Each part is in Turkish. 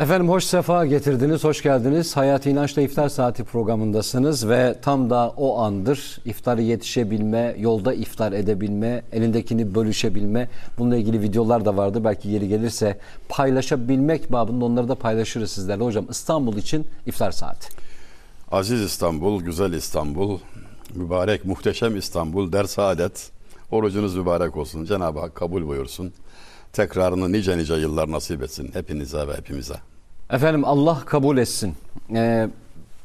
Efendim hoş sefa getirdiniz, hoş geldiniz. Hayat İnanç'la İftar Saati programındasınız ve tam da o andır. İftarı yetişebilme, yolda iftar edebilme, elindekini bölüşebilme. Bununla ilgili videolar da vardı. Belki yeri gelirse paylaşabilmek babında onları da paylaşırız sizlerle. Hocam İstanbul için İftar Saati. Aziz İstanbul, güzel İstanbul, mübarek, muhteşem İstanbul, der saadet. Orucunuz mübarek olsun. Cenab-ı Hak kabul buyursun. Tekrarını nice nice yıllar nasip etsin hepinize ve hepimize. Efendim Allah kabul etsin. Ee,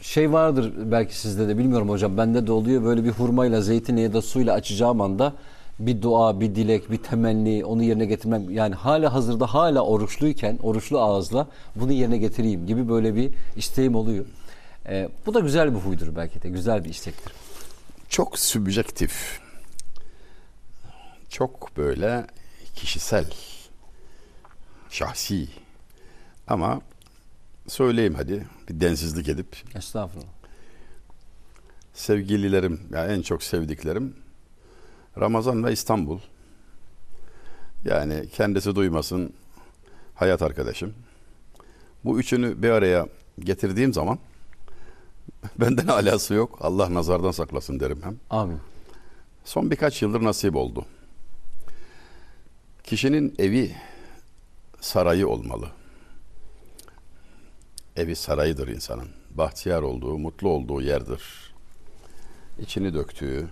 şey vardır belki sizde de bilmiyorum hocam bende de oluyor böyle bir hurmayla zeytinle ya da suyla açacağım anda bir dua, bir dilek, bir temenni onu yerine getirmem yani hala hazırda hala oruçluyken oruçlu ağızla bunu yerine getireyim gibi böyle bir isteğim oluyor. Ee, bu da güzel bir huydur belki de güzel bir istektir. Çok sübjektif. Çok böyle kişisel şahsi. Ama söyleyeyim hadi bir densizlik edip. Estağfurullah. Sevgililerim, yani en çok sevdiklerim Ramazan ve İstanbul. Yani kendisi duymasın hayat arkadaşım. Bu üçünü bir araya getirdiğim zaman benden alası yok. Allah nazardan saklasın derim hem. Amin. Son birkaç yıldır nasip oldu. Kişinin evi sarayı olmalı. Evi sarayıdır insanın. Bahtiyar olduğu, mutlu olduğu yerdir. İçini döktüğü.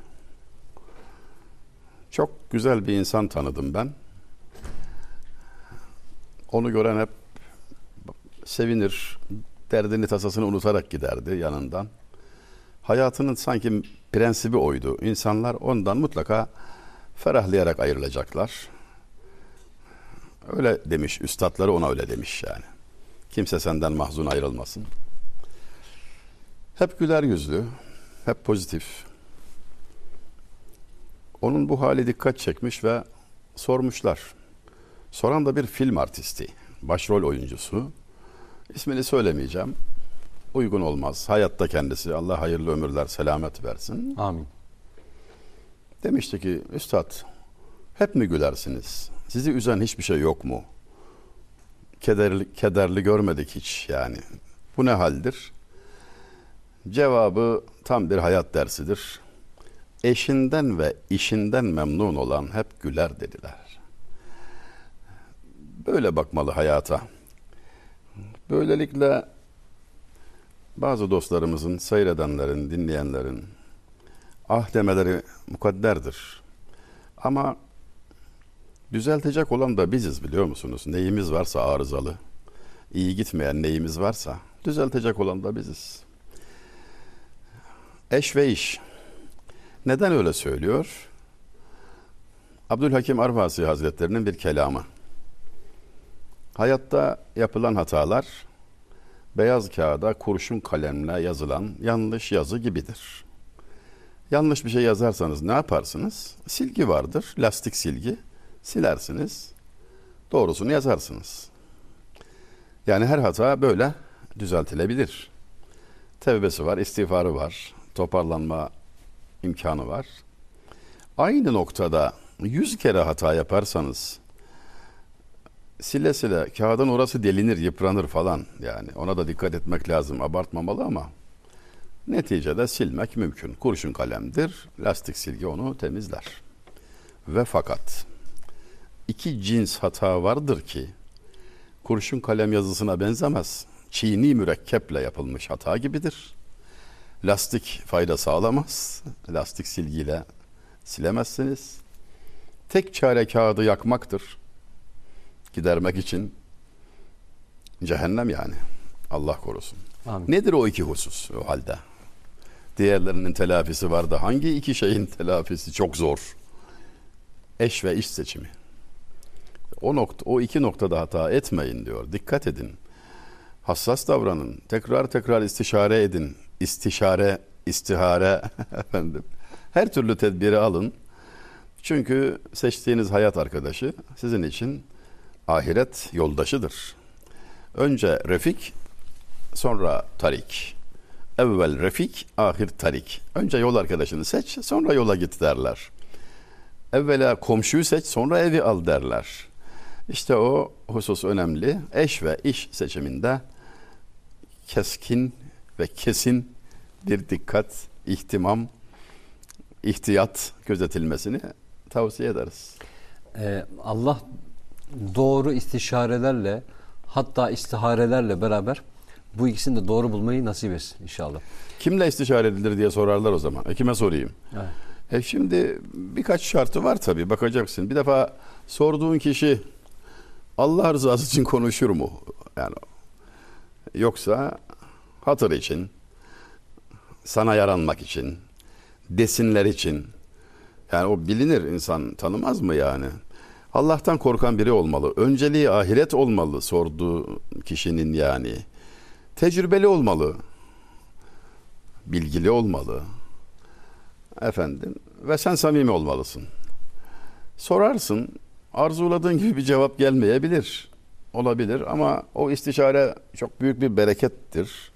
Çok güzel bir insan tanıdım ben. Onu gören hep sevinir, derdini tasasını unutarak giderdi yanından. Hayatının sanki prensibi oydu. İnsanlar ondan mutlaka ferahlayarak ayrılacaklar. Öyle demiş, üstadları ona öyle demiş yani. Kimse senden mahzun ayrılmasın. Hep güler yüzlü, hep pozitif. Onun bu hali dikkat çekmiş ve sormuşlar. Soran da bir film artisti, başrol oyuncusu. İsmini söylemeyeceğim. Uygun olmaz. Hayatta kendisi. Allah hayırlı ömürler, selamet versin. Amin. Demişti ki, Üstad, hep mi gülersiniz? Sizi üzen hiçbir şey yok mu? Kederli, kederli görmedik hiç yani. Bu ne haldir? Cevabı tam bir hayat dersidir. Eşinden ve işinden memnun olan hep güler dediler. Böyle bakmalı hayata. Böylelikle bazı dostlarımızın, seyredenlerin, dinleyenlerin ah demeleri mukadderdir. Ama düzeltecek olan da biziz biliyor musunuz? Neyimiz varsa arızalı, iyi gitmeyen neyimiz varsa düzeltecek olan da biziz. Eş ve iş. Neden öyle söylüyor? Abdülhakim Arvasi Hazretlerinin bir kelamı. Hayatta yapılan hatalar beyaz kağıda kurşun kalemle yazılan yanlış yazı gibidir. Yanlış bir şey yazarsanız ne yaparsınız? Silgi vardır, lastik silgi. Silersiniz, doğrusunu yazarsınız. Yani her hata böyle düzeltilebilir. Tevbesi var, istiğfarı var, toparlanma imkanı var. Aynı noktada yüz kere hata yaparsanız sile sile kağıdın orası delinir, yıpranır falan. Yani ona da dikkat etmek lazım, abartmamalı ama neticede silmek mümkün. Kurşun kalemdir, lastik silgi onu temizler. Ve fakat iki cins hata vardır ki kurşun kalem yazısına benzemez. Çiğni mürekkeple yapılmış hata gibidir. Lastik fayda sağlamaz. Lastik silgiyle silemezsiniz. Tek çare kağıdı yakmaktır. Gidermek için cehennem yani. Allah korusun. Amin. Nedir o iki husus o halde? Diğerlerinin telafisi var da hangi iki şeyin telafisi çok zor? Eş ve iş seçimi. O nokta, o iki noktada hata etmeyin diyor. Dikkat edin. Hassas davranın. Tekrar tekrar istişare edin. İstişare, istihare efendim. Her türlü tedbiri alın. Çünkü seçtiğiniz hayat arkadaşı sizin için ahiret yoldaşıdır. Önce refik, sonra tarik. Evvel refik, ahir tarik. Önce yol arkadaşını seç, sonra yola git derler. Evvela komşuyu seç, sonra evi al derler. İşte o husus önemli. Eş ve iş seçiminde keskin ve kesin bir dikkat, ihtimam, ihtiyat gözetilmesini tavsiye ederiz. Ee, Allah doğru istişarelerle hatta istiharelerle beraber bu ikisini de doğru bulmayı nasip etsin inşallah. Kimle istişare edilir diye sorarlar o zaman. E kime sorayım? Evet. E şimdi birkaç şartı var tabii bakacaksın. Bir defa sorduğun kişi Allah rızası için konuşur mu? Yani yoksa hatır için, sana yaranmak için, desinler için. Yani o bilinir insan tanımaz mı yani? Allah'tan korkan biri olmalı. Önceliği ahiret olmalı sorduğu kişinin yani. Tecrübeli olmalı. Bilgili olmalı. Efendim ve sen samimi olmalısın. Sorarsın, arzuladığın gibi bir cevap gelmeyebilir. Olabilir ama o istişare çok büyük bir berekettir.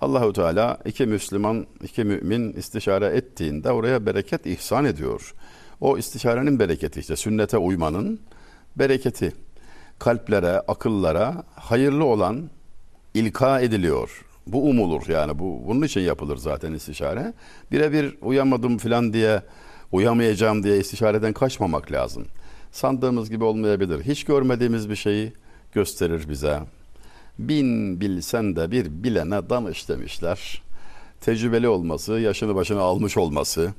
Allahu Teala iki Müslüman, iki mümin istişare ettiğinde oraya bereket ihsan ediyor. O istişarenin bereketi işte sünnete uymanın bereketi. Kalplere, akıllara hayırlı olan ilka ediliyor. Bu umulur yani bu bunun için yapılır zaten istişare. Birebir uyamadım falan diye uyamayacağım diye istişareden kaçmamak lazım. Sandığımız gibi olmayabilir. Hiç görmediğimiz bir şeyi gösterir bize. Bin bilsen de bir bilene danış demişler. Tecrübeli olması, yaşını başına almış olması.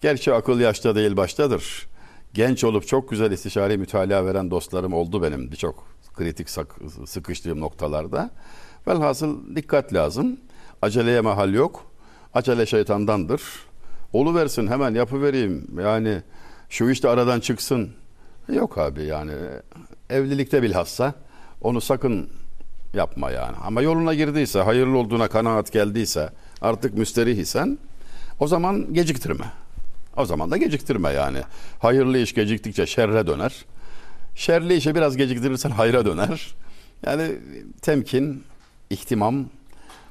Gerçi akıl yaşta değil baştadır. Genç olup çok güzel istişare mütalaa veren dostlarım oldu benim birçok kritik sıkıştığım noktalarda. Velhasıl dikkat lazım. Aceleye mahal yok. Acele şeytandandır. Olu versin hemen yapıvereyim. Yani şu işte aradan çıksın. Yok abi yani evlilikte bilhassa onu sakın yapma yani. Ama yoluna girdiyse, hayırlı olduğuna kanaat geldiyse, artık müsterih isen o zaman geciktirme. O zaman da geciktirme yani. Hayırlı iş geciktikçe şerre döner. Şerli işe biraz geciktirirsen hayra döner. Yani temkin, ihtimam,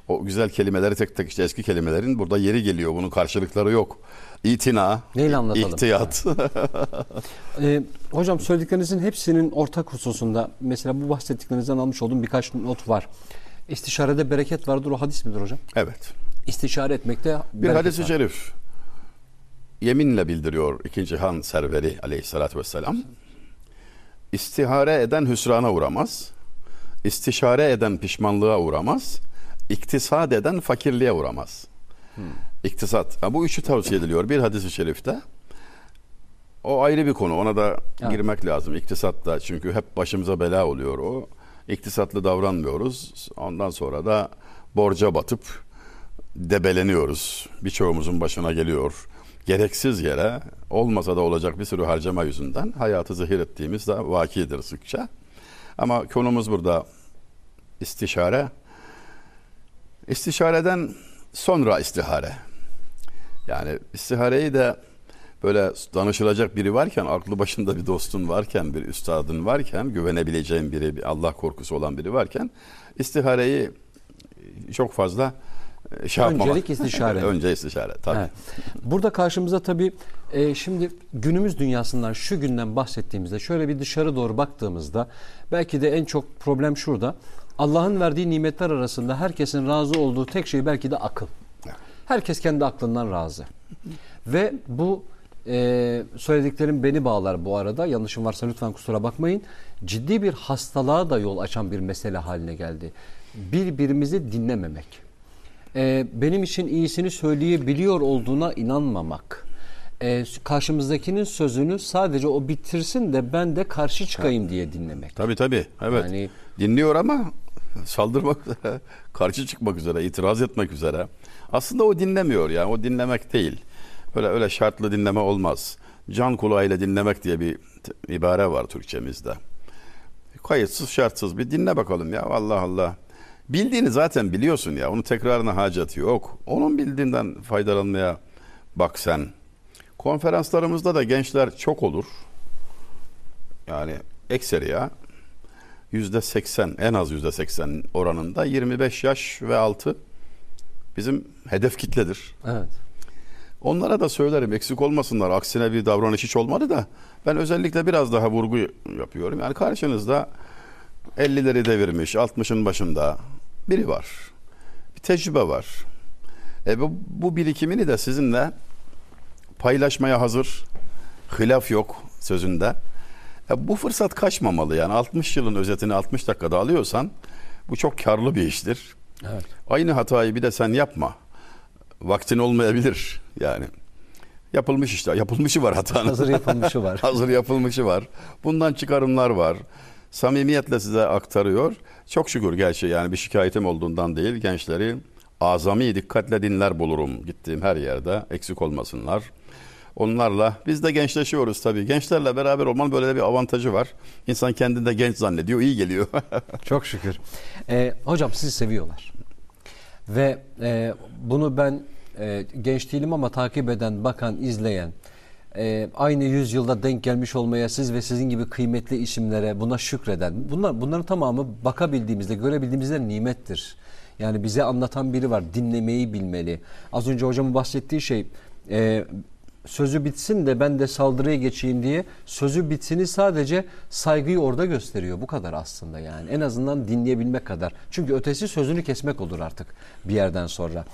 o güzel kelimeleri tek tek işte eski kelimelerin burada yeri geliyor. Bunun karşılıkları yok. İtina, Neyle anlatalım? ihtiyat. Ee, hocam söylediklerinizin hepsinin ortak hususunda mesela bu bahsettiklerinizden almış olduğum birkaç not var. İstişarede bereket vardır. O hadis midir hocam? evet. İstişare etmekte Bir hadis-i şerif yeminle bildiriyor ikinci Han serveri aleyhissalatü vesselam. İstihare eden hüsrana uğramaz. İstişare eden pişmanlığa uğramaz. İktisat eden fakirliğe uğramaz. İktisat. Ha, bu üçü tavsiye ediliyor bir hadis-i şerifte. O ayrı bir konu. Ona da Evet. girmek lazım. İktisat da çünkü hep başımıza bela oluyor o. İktisatlı davranmıyoruz. Ondan sonra da borca batıp debeleniyoruz. Birçoğumuzun başına geliyor. Gereksiz yere olmasa da olacak bir sürü harcama yüzünden hayatı zehir ettiğimiz de vakidir sıkça. Ama konumuz burada istişare. İstişareden sonra istihare. Yani istihareyi de böyle danışılacak biri varken, aklı başında bir dostun varken, bir üstadın varken, güvenebileceğin biri, bir Allah korkusu olan biri varken istihareyi çok fazla e, şey yapmamak. Öncelik istişare. Önce istişare tabii. Evet. Burada karşımıza tabii e, şimdi günümüz dünyasından şu günden bahsettiğimizde şöyle bir dışarı doğru baktığımızda belki de en çok problem şurada. Allah'ın verdiği nimetler arasında herkesin razı olduğu tek şey belki de akıl. Herkes kendi aklından razı. Ve bu e, söylediklerim beni bağlar bu arada. Yanlışım varsa lütfen kusura bakmayın. Ciddi bir hastalığa da yol açan bir mesele haline geldi. Birbirimizi dinlememek. Ee, benim için iyisini söyleyebiliyor olduğuna inanmamak. Ee, karşımızdakinin sözünü sadece o bitirsin de ben de karşı çıkayım diye dinlemek. Tabii tabii. Evet. Yani- Dinliyor ama saldırmak karşı çıkmak üzere, itiraz etmek üzere. Aslında o dinlemiyor yani o dinlemek değil. Öyle öyle şartlı dinleme olmaz. Can kulağıyla dinlemek diye bir ibare var Türkçemizde. Kayıtsız şartsız bir dinle bakalım ya Allah Allah. Bildiğini zaten biliyorsun ya. Onun tekrarına hacet yok. Onun bildiğinden faydalanmaya bak sen. Konferanslarımızda da gençler çok olur. Yani ekseri ya. %80 en az %80 oranında 25 yaş ve altı bizim hedef kitledir. Evet. Onlara da söylerim eksik olmasınlar. Aksine bir davranış hiç olmadı da ben özellikle biraz daha vurgu yapıyorum. Yani karşınızda 50'leri devirmiş, 60'ın başında biri var. Bir tecrübe var. E bu, bu birikimini de sizinle paylaşmaya hazır. Hilaf yok sözünde. E bu fırsat kaçmamalı yani 60 yılın özetini 60 dakikada alıyorsan bu çok karlı bir iştir. Evet. Aynı hatayı bir de sen yapma. Vaktin olmayabilir yani. Yapılmış işte. Yapılmışı var hatanın. Hazır yapılmışı var. Hazır yapılmışı var. Bundan çıkarımlar var. Samimiyetle size aktarıyor. Çok şükür gerçi yani bir şikayetim olduğundan değil. Gençleri azami dikkatle dinler bulurum gittiğim her yerde. Eksik olmasınlar. Onlarla biz de gençleşiyoruz tabii. Gençlerle beraber olmanın böyle bir avantajı var. İnsan kendini de genç zannediyor. iyi geliyor. Çok şükür. Ee, hocam sizi seviyorlar. Ve e, bunu ben e, genç değilim ama takip eden, bakan, izleyen, e, aynı yüzyılda denk gelmiş olmaya siz ve sizin gibi kıymetli isimlere buna şükreden, bunlar bunların tamamı bakabildiğimizde, görebildiğimizde nimettir. Yani bize anlatan biri var, dinlemeyi bilmeli. Az önce hocamın bahsettiği şey, e, sözü bitsin de ben de saldırıya geçeyim diye sözü bitsini sadece saygıyı orada gösteriyor. Bu kadar aslında yani. En azından dinleyebilmek kadar. Çünkü ötesi sözünü kesmek olur artık bir yerden sonra.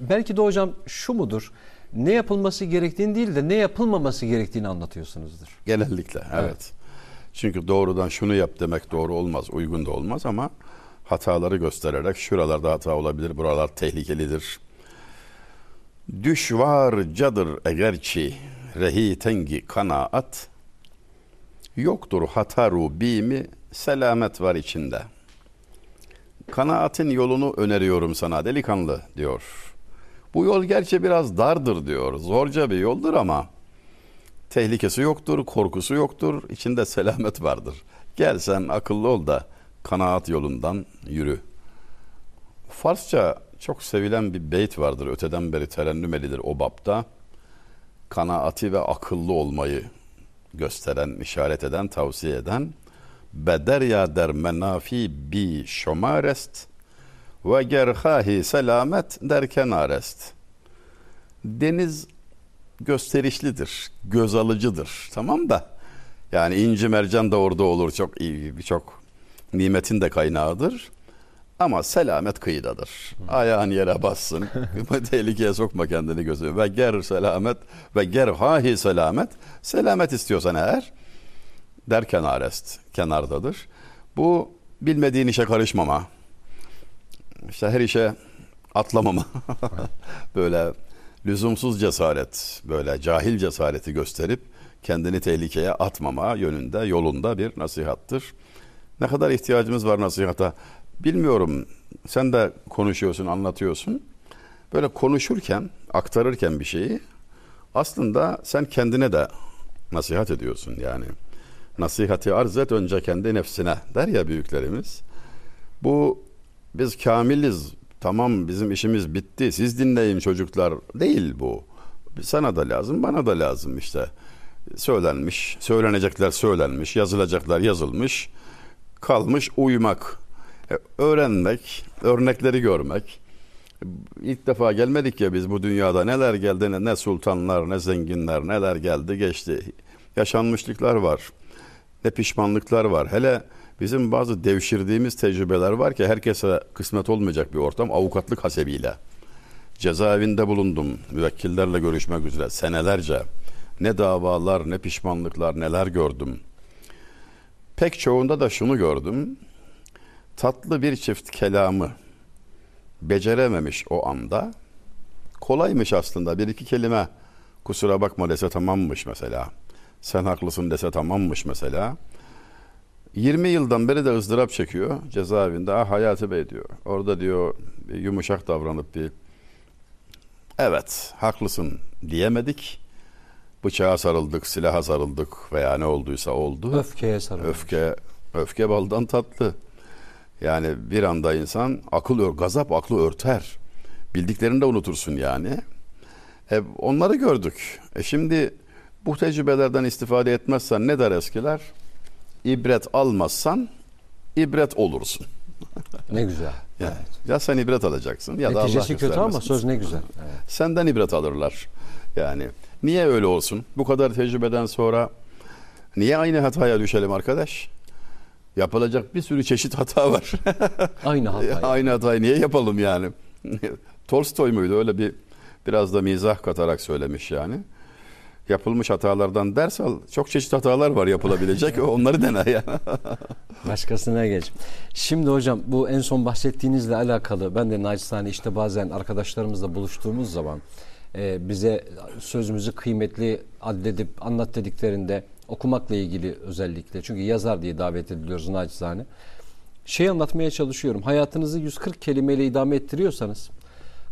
Belki de hocam şu mudur? Ne yapılması gerektiğini değil de ne yapılmaması gerektiğini anlatıyorsunuzdur. Genellikle evet. Evet. Çünkü doğrudan şunu yap demek doğru olmaz, uygun da olmaz ama hataları göstererek şuralarda hata olabilir, buralar tehlikelidir. Düşvarcadır egerçi rehi tengi kanaat yoktur hataru bimi selamet var içinde. Kanaatin yolunu öneriyorum sana delikanlı diyor. Bu yol gerçi biraz dardır diyor. Zorca bir yoldur ama tehlikesi yoktur, korkusu yoktur. içinde selamet vardır. Gel sen akıllı ol da kanaat yolundan yürü. Farsça çok sevilen bir beyt vardır. Öteden beri terennüm edilir o bapta. Kanaati ve akıllı olmayı gösteren, işaret eden, tavsiye eden. Bederya der menafi bi şomarest ve gerhahi selamet der kenarest. Deniz gösterişlidir, göz alıcıdır. Tamam da yani inci mercan da orada olur. Çok iyi, birçok nimetin de kaynağıdır. Ama selamet kıyıdadır. Ayağın yere bassın. Tehlikeye sokma kendini gözü. Ve ger selamet ve ger hahi selamet. Selamet istiyorsan eğer der kenarest. Kenardadır. Bu bilmediğin işe karışmama. İşte her işe atlamama. böyle lüzumsuz cesaret, böyle cahil cesareti gösterip kendini tehlikeye atmama yönünde, yolunda bir nasihattır. Ne kadar ihtiyacımız var nasihata? Bilmiyorum. Sen de konuşuyorsun, anlatıyorsun. Böyle konuşurken, aktarırken bir şeyi aslında sen kendine de nasihat ediyorsun yani. Nasihati arz et önce kendi nefsine der ya büyüklerimiz. Bu biz kamiliz, tamam bizim işimiz bitti, siz dinleyin çocuklar değil bu. Sana da lazım, bana da lazım işte. Söylenmiş, söylenecekler söylenmiş, yazılacaklar yazılmış, kalmış uyumak. Öğrenmek, örnekleri görmek. İlk defa gelmedik ya biz bu dünyada neler geldi ne, ne sultanlar ne zenginler neler geldi geçti. Yaşanmışlıklar var. Ne pişmanlıklar var. Hele bizim bazı devşirdiğimiz tecrübeler var ki herkese kısmet olmayacak bir ortam avukatlık hasebiyle. Cezaevinde bulundum müvekkillerle görüşmek üzere senelerce. Ne davalar ne pişmanlıklar neler gördüm. Pek çoğunda da şunu gördüm tatlı bir çift kelamı becerememiş o anda. Kolaymış aslında bir iki kelime kusura bakma dese tamammış mesela. Sen haklısın dese tamammış mesela. 20 yıldan beri de ızdırap çekiyor cezaevinde. Ah Hayati Bey diyor. Orada diyor yumuşak davranıp bir evet haklısın diyemedik. Bıçağa sarıldık, silaha sarıldık veya ne olduysa oldu. Öfkeye sarıldık. Öfke, öfke baldan tatlı. Yani bir anda insan akıl ör, gazap aklı örter. Bildiklerini de unutursun yani. E, onları gördük. E şimdi bu tecrübelerden istifade etmezsen ne der eskiler? İbret almazsan ibret olursun. Ne güzel. Ya, Evet. ya sen ibret alacaksın ya da Allah Neticesi kötü ama söz ne güzel. Evet. Senden ibret alırlar. Yani niye öyle olsun? Bu kadar tecrübeden sonra niye aynı hataya düşelim arkadaş? Yapılacak bir sürü çeşit hata var. Aynı hatayı. aynı hatayı niye yapalım yani? Tolstoy muydu öyle bir biraz da mizah katarak söylemiş yani. Yapılmış hatalardan ders al. Çok çeşit hatalar var yapılabilecek. Onları dene ya. Başkasına geç. Şimdi hocam bu en son bahsettiğinizle alakalı ben de naçizane işte bazen arkadaşlarımızla buluştuğumuz zaman e, bize sözümüzü kıymetli addedip anlat dediklerinde okumakla ilgili özellikle çünkü yazar diye davet ediliyoruz naçizane. Şey anlatmaya çalışıyorum. Hayatınızı 140 kelimeyle idame ettiriyorsanız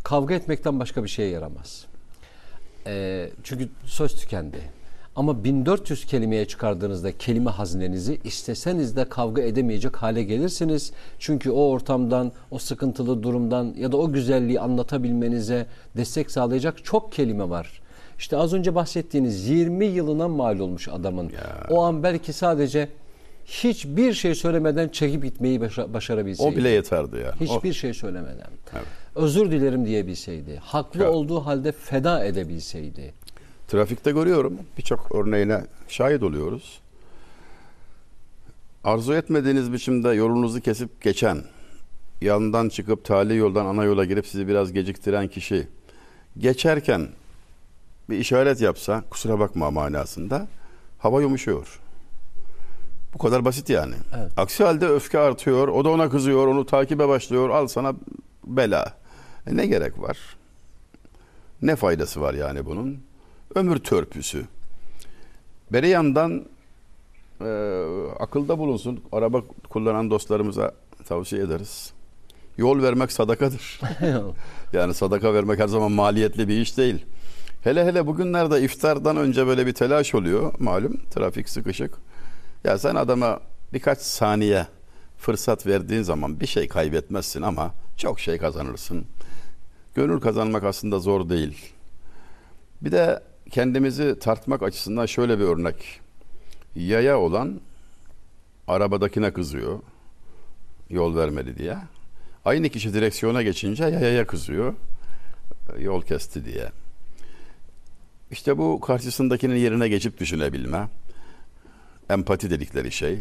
kavga etmekten başka bir şeye yaramaz. E, çünkü söz tükendi. Ama 1400 kelimeye çıkardığınızda kelime hazinenizi isteseniz de kavga edemeyecek hale gelirsiniz. Çünkü o ortamdan, o sıkıntılı durumdan ya da o güzelliği anlatabilmenize destek sağlayacak çok kelime var. İşte az önce bahsettiğiniz 20 yılına mal olmuş adamın. Ya. O an belki sadece hiçbir şey söylemeden çekip gitmeyi başa- başarabilseydi. O bile yeterdi. O- Hiçbir şey söylemeden. Evet. Özür dilerim diyebilseydi. Haklı Evet. olduğu halde feda edebilseydi. Trafikte görüyorum. Birçok örneğine şahit oluyoruz. Arzu etmediğiniz biçimde yolunuzu kesip geçen, yandan çıkıp tali yoldan ana yola girip sizi biraz geciktiren kişi geçerken bir işaret yapsa kusura bakma manasında hava yumuşuyor. Bu kadar basit yani. Evet. Aksi halde öfke artıyor. O da ona kızıyor. Onu takibe başlıyor. Al sana bela. E ne gerek var? Ne faydası var yani bunun? Ömür törpüsü. Beri yandan e, akılda bulunsun. Araba kullanan dostlarımıza tavsiye ederiz. Yol vermek sadakadır. Yani sadaka vermek her zaman maliyetli bir iş değil. Hele hele bugünlerde iftardan önce böyle bir telaş oluyor. Malum trafik sıkışık. Ya sen adama birkaç saniye fırsat verdiğin zaman bir şey kaybetmezsin ama çok şey kazanırsın. Gönül kazanmak aslında zor değil. Bir de kendimizi tartmak açısından şöyle bir örnek. Yaya olan arabadakine kızıyor. Yol vermedi diye. Aynı kişi direksiyona geçince yayaya kızıyor. Yol kesti diye. İşte bu karşısındakinin yerine geçip düşünebilme. Empati dedikleri şey.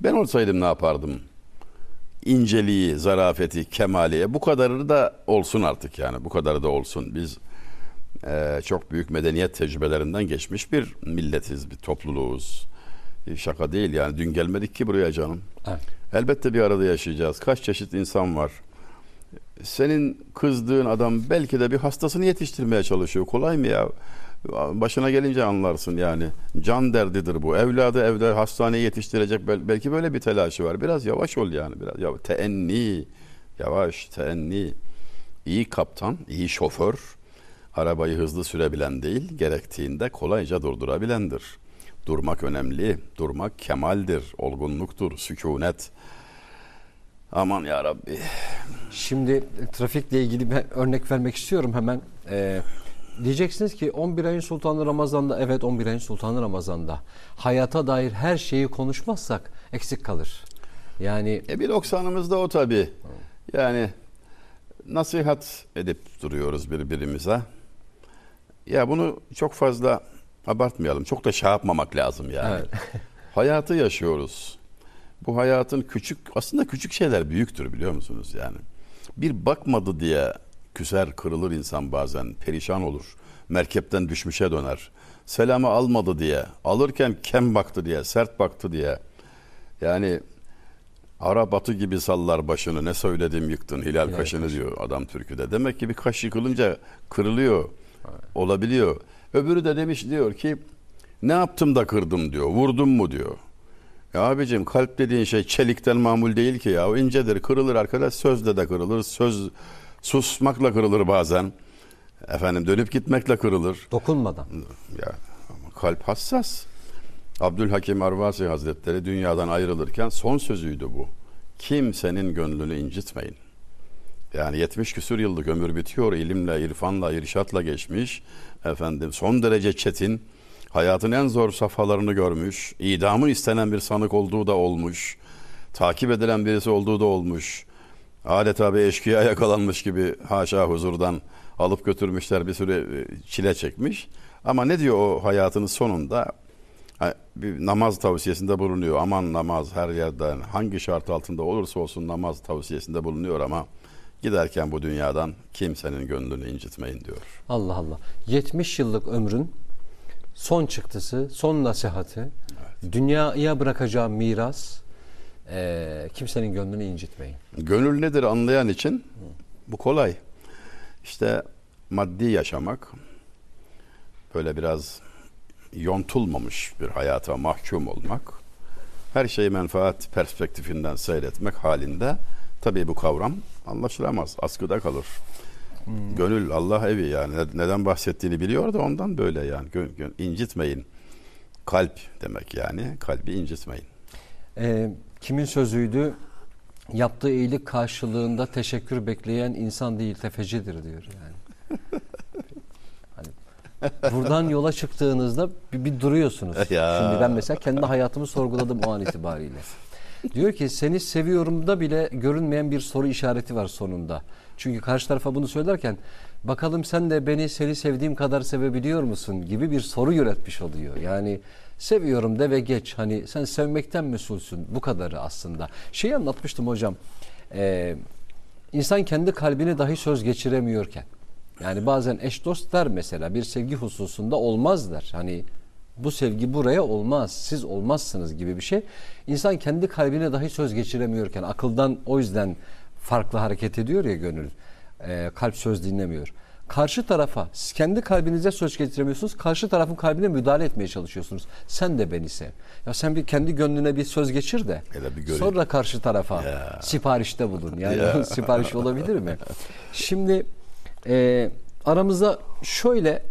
Ben olsaydım ne yapardım? İnceliği, zarafeti, kemaliye bu kadarı da olsun artık yani. Bu kadarı da olsun. Biz e, çok büyük medeniyet tecrübelerinden geçmiş bir milletiz, bir topluluğuz. E, Şaka değil yani. Dün gelmedik ki buraya canım. Evet. Elbette bir arada yaşayacağız. Kaç çeşit insan var. Senin kızdığın adam belki de bir hastasını yetiştirmeye çalışıyor. Kolay mı ya? Başına gelince anlarsın yani. Can derdidir bu. Evladı evde hastaneye yetiştirecek bel- belki böyle bir telaşı var. Biraz yavaş ol yani biraz. Ya, teenni. Yavaş, teenni. İyi kaptan, iyi şoför. Arabayı hızlı sürebilen değil, gerektiğinde kolayca durdurabilendir. Durmak önemli. Durmak kemaldir, olgunluktur, sükunet. Aman ya Rabbi. Şimdi trafikle ilgili bir örnek vermek istiyorum hemen. Ee, diyeceksiniz ki 11 ayın sultanı Ramazan'da evet 11 ayın sultanı Ramazan'da hayata dair her şeyi konuşmazsak eksik kalır. Yani E bir 90'ımız da o tabii. Yani nasihat edip duruyoruz birbirimize. Ya bunu çok fazla abartmayalım. Çok da şey yapmamak lazım yani. Evet. Hayatı yaşıyoruz. Bu hayatın küçük aslında küçük şeyler büyüktür biliyor musunuz yani. Bir bakmadı diye küser kırılır insan bazen perişan olur. Merkepten düşmüşe döner. Selamı almadı diye alırken kem baktı diye sert baktı diye. Yani Ara batı gibi sallar başını ne söyledim yıktın hilal Hilal kaşını kaşı. diyor adam türküde. Demek ki bir kaş yıkılınca kırılıyor. Olabiliyor. Öbürü de demiş diyor ki ne yaptım da kırdım diyor. Vurdum mu diyor. Ya abicim kalp dediğin şey çelikten mamul değil ki ya. O incedir kırılır arkadaş sözle de kırılır. Söz susmakla kırılır bazen. Efendim dönüp gitmekle kırılır. dokunmadan. Ya ama kalp hassas. Abdülhakim Arvasi Hazretleri dünyadan ayrılırken son sözüydü bu. Kimsenin gönlünü incitmeyin. Yani 70 küsur yıllık ömür bitiyor. ilimle, irfanla, irşatla geçmiş. Efendim son derece çetin. Hayatın en zor safhalarını görmüş. idamı istenen bir sanık olduğu da olmuş. Takip edilen birisi olduğu da olmuş. Adeta bir eşkıya yakalanmış gibi haşa huzurdan Alıp götürmüşler bir süre e, çile çekmiş. Ama ne diyor o hayatının sonunda? Bir namaz tavsiyesinde bulunuyor. Aman namaz her yerden hangi şart altında olursa olsun namaz tavsiyesinde bulunuyor ama giderken bu dünyadan kimsenin gönlünü incitmeyin diyor. Allah Allah. 70 yıllık ömrün son çıktısı, son nasihati, dünyaya bırakacağım miras, eee, kimsenin gönlünü incitmeyin. Gönül nedir anlayan için bu kolay. İşte maddi yaşamak böyle biraz yontulmamış bir hayata mahkum olmak her şeyi menfaat perspektifinden seyretmek halinde tabii bu kavram anlaşılamaz. Askıda kalır. Gönül Allah evi yani Ne- neden bahsettiğini biliyor da ondan böyle yani incitmeyin. Kalp demek yani kalbi incitmeyin. Eee, kimin sözüydü? Yaptığı iyilik karşılığında teşekkür bekleyen insan değil tefecidir diyor yani. Hani buradan yola çıktığınızda bir, bir duruyorsunuz. Ya. Şimdi ben mesela kendi hayatımı sorguladım o an itibariyle. Diyor ki seni seviyorum da bile görünmeyen bir soru işareti var sonunda. Çünkü karşı tarafa bunu söylerken bakalım sen de beni seni sevdiğim kadar sevebiliyor musun gibi bir soru üretmiş oluyor. Yani seviyorum de ve geç. Hani sen sevmekten mesulsün. Bu kadarı aslında. Şeyi anlatmıştım hocam. Ee, insan kendi kalbine dahi söz geçiremiyorken. Yani bazen eş dost der mesela bir sevgi hususunda olmaz der. Hani bu sevgi buraya olmaz, siz olmazsınız gibi bir şey. İnsan kendi kalbine dahi söz geçiremiyorken akıldan o yüzden farklı hareket ediyor ya gönül. Ee, kalp söz dinlemiyor. Karşı tarafa kendi kalbinize söz getiremiyorsunuz. Karşı tarafın kalbine müdahale etmeye çalışıyorsunuz. Sen de beni sev. Ya sen bir kendi gönlüne bir söz geçir de bir sonra karşı tarafa Ya. siparişte bulun. Yani Ya. sipariş olabilir mi? Şimdi e, aramızda şöyle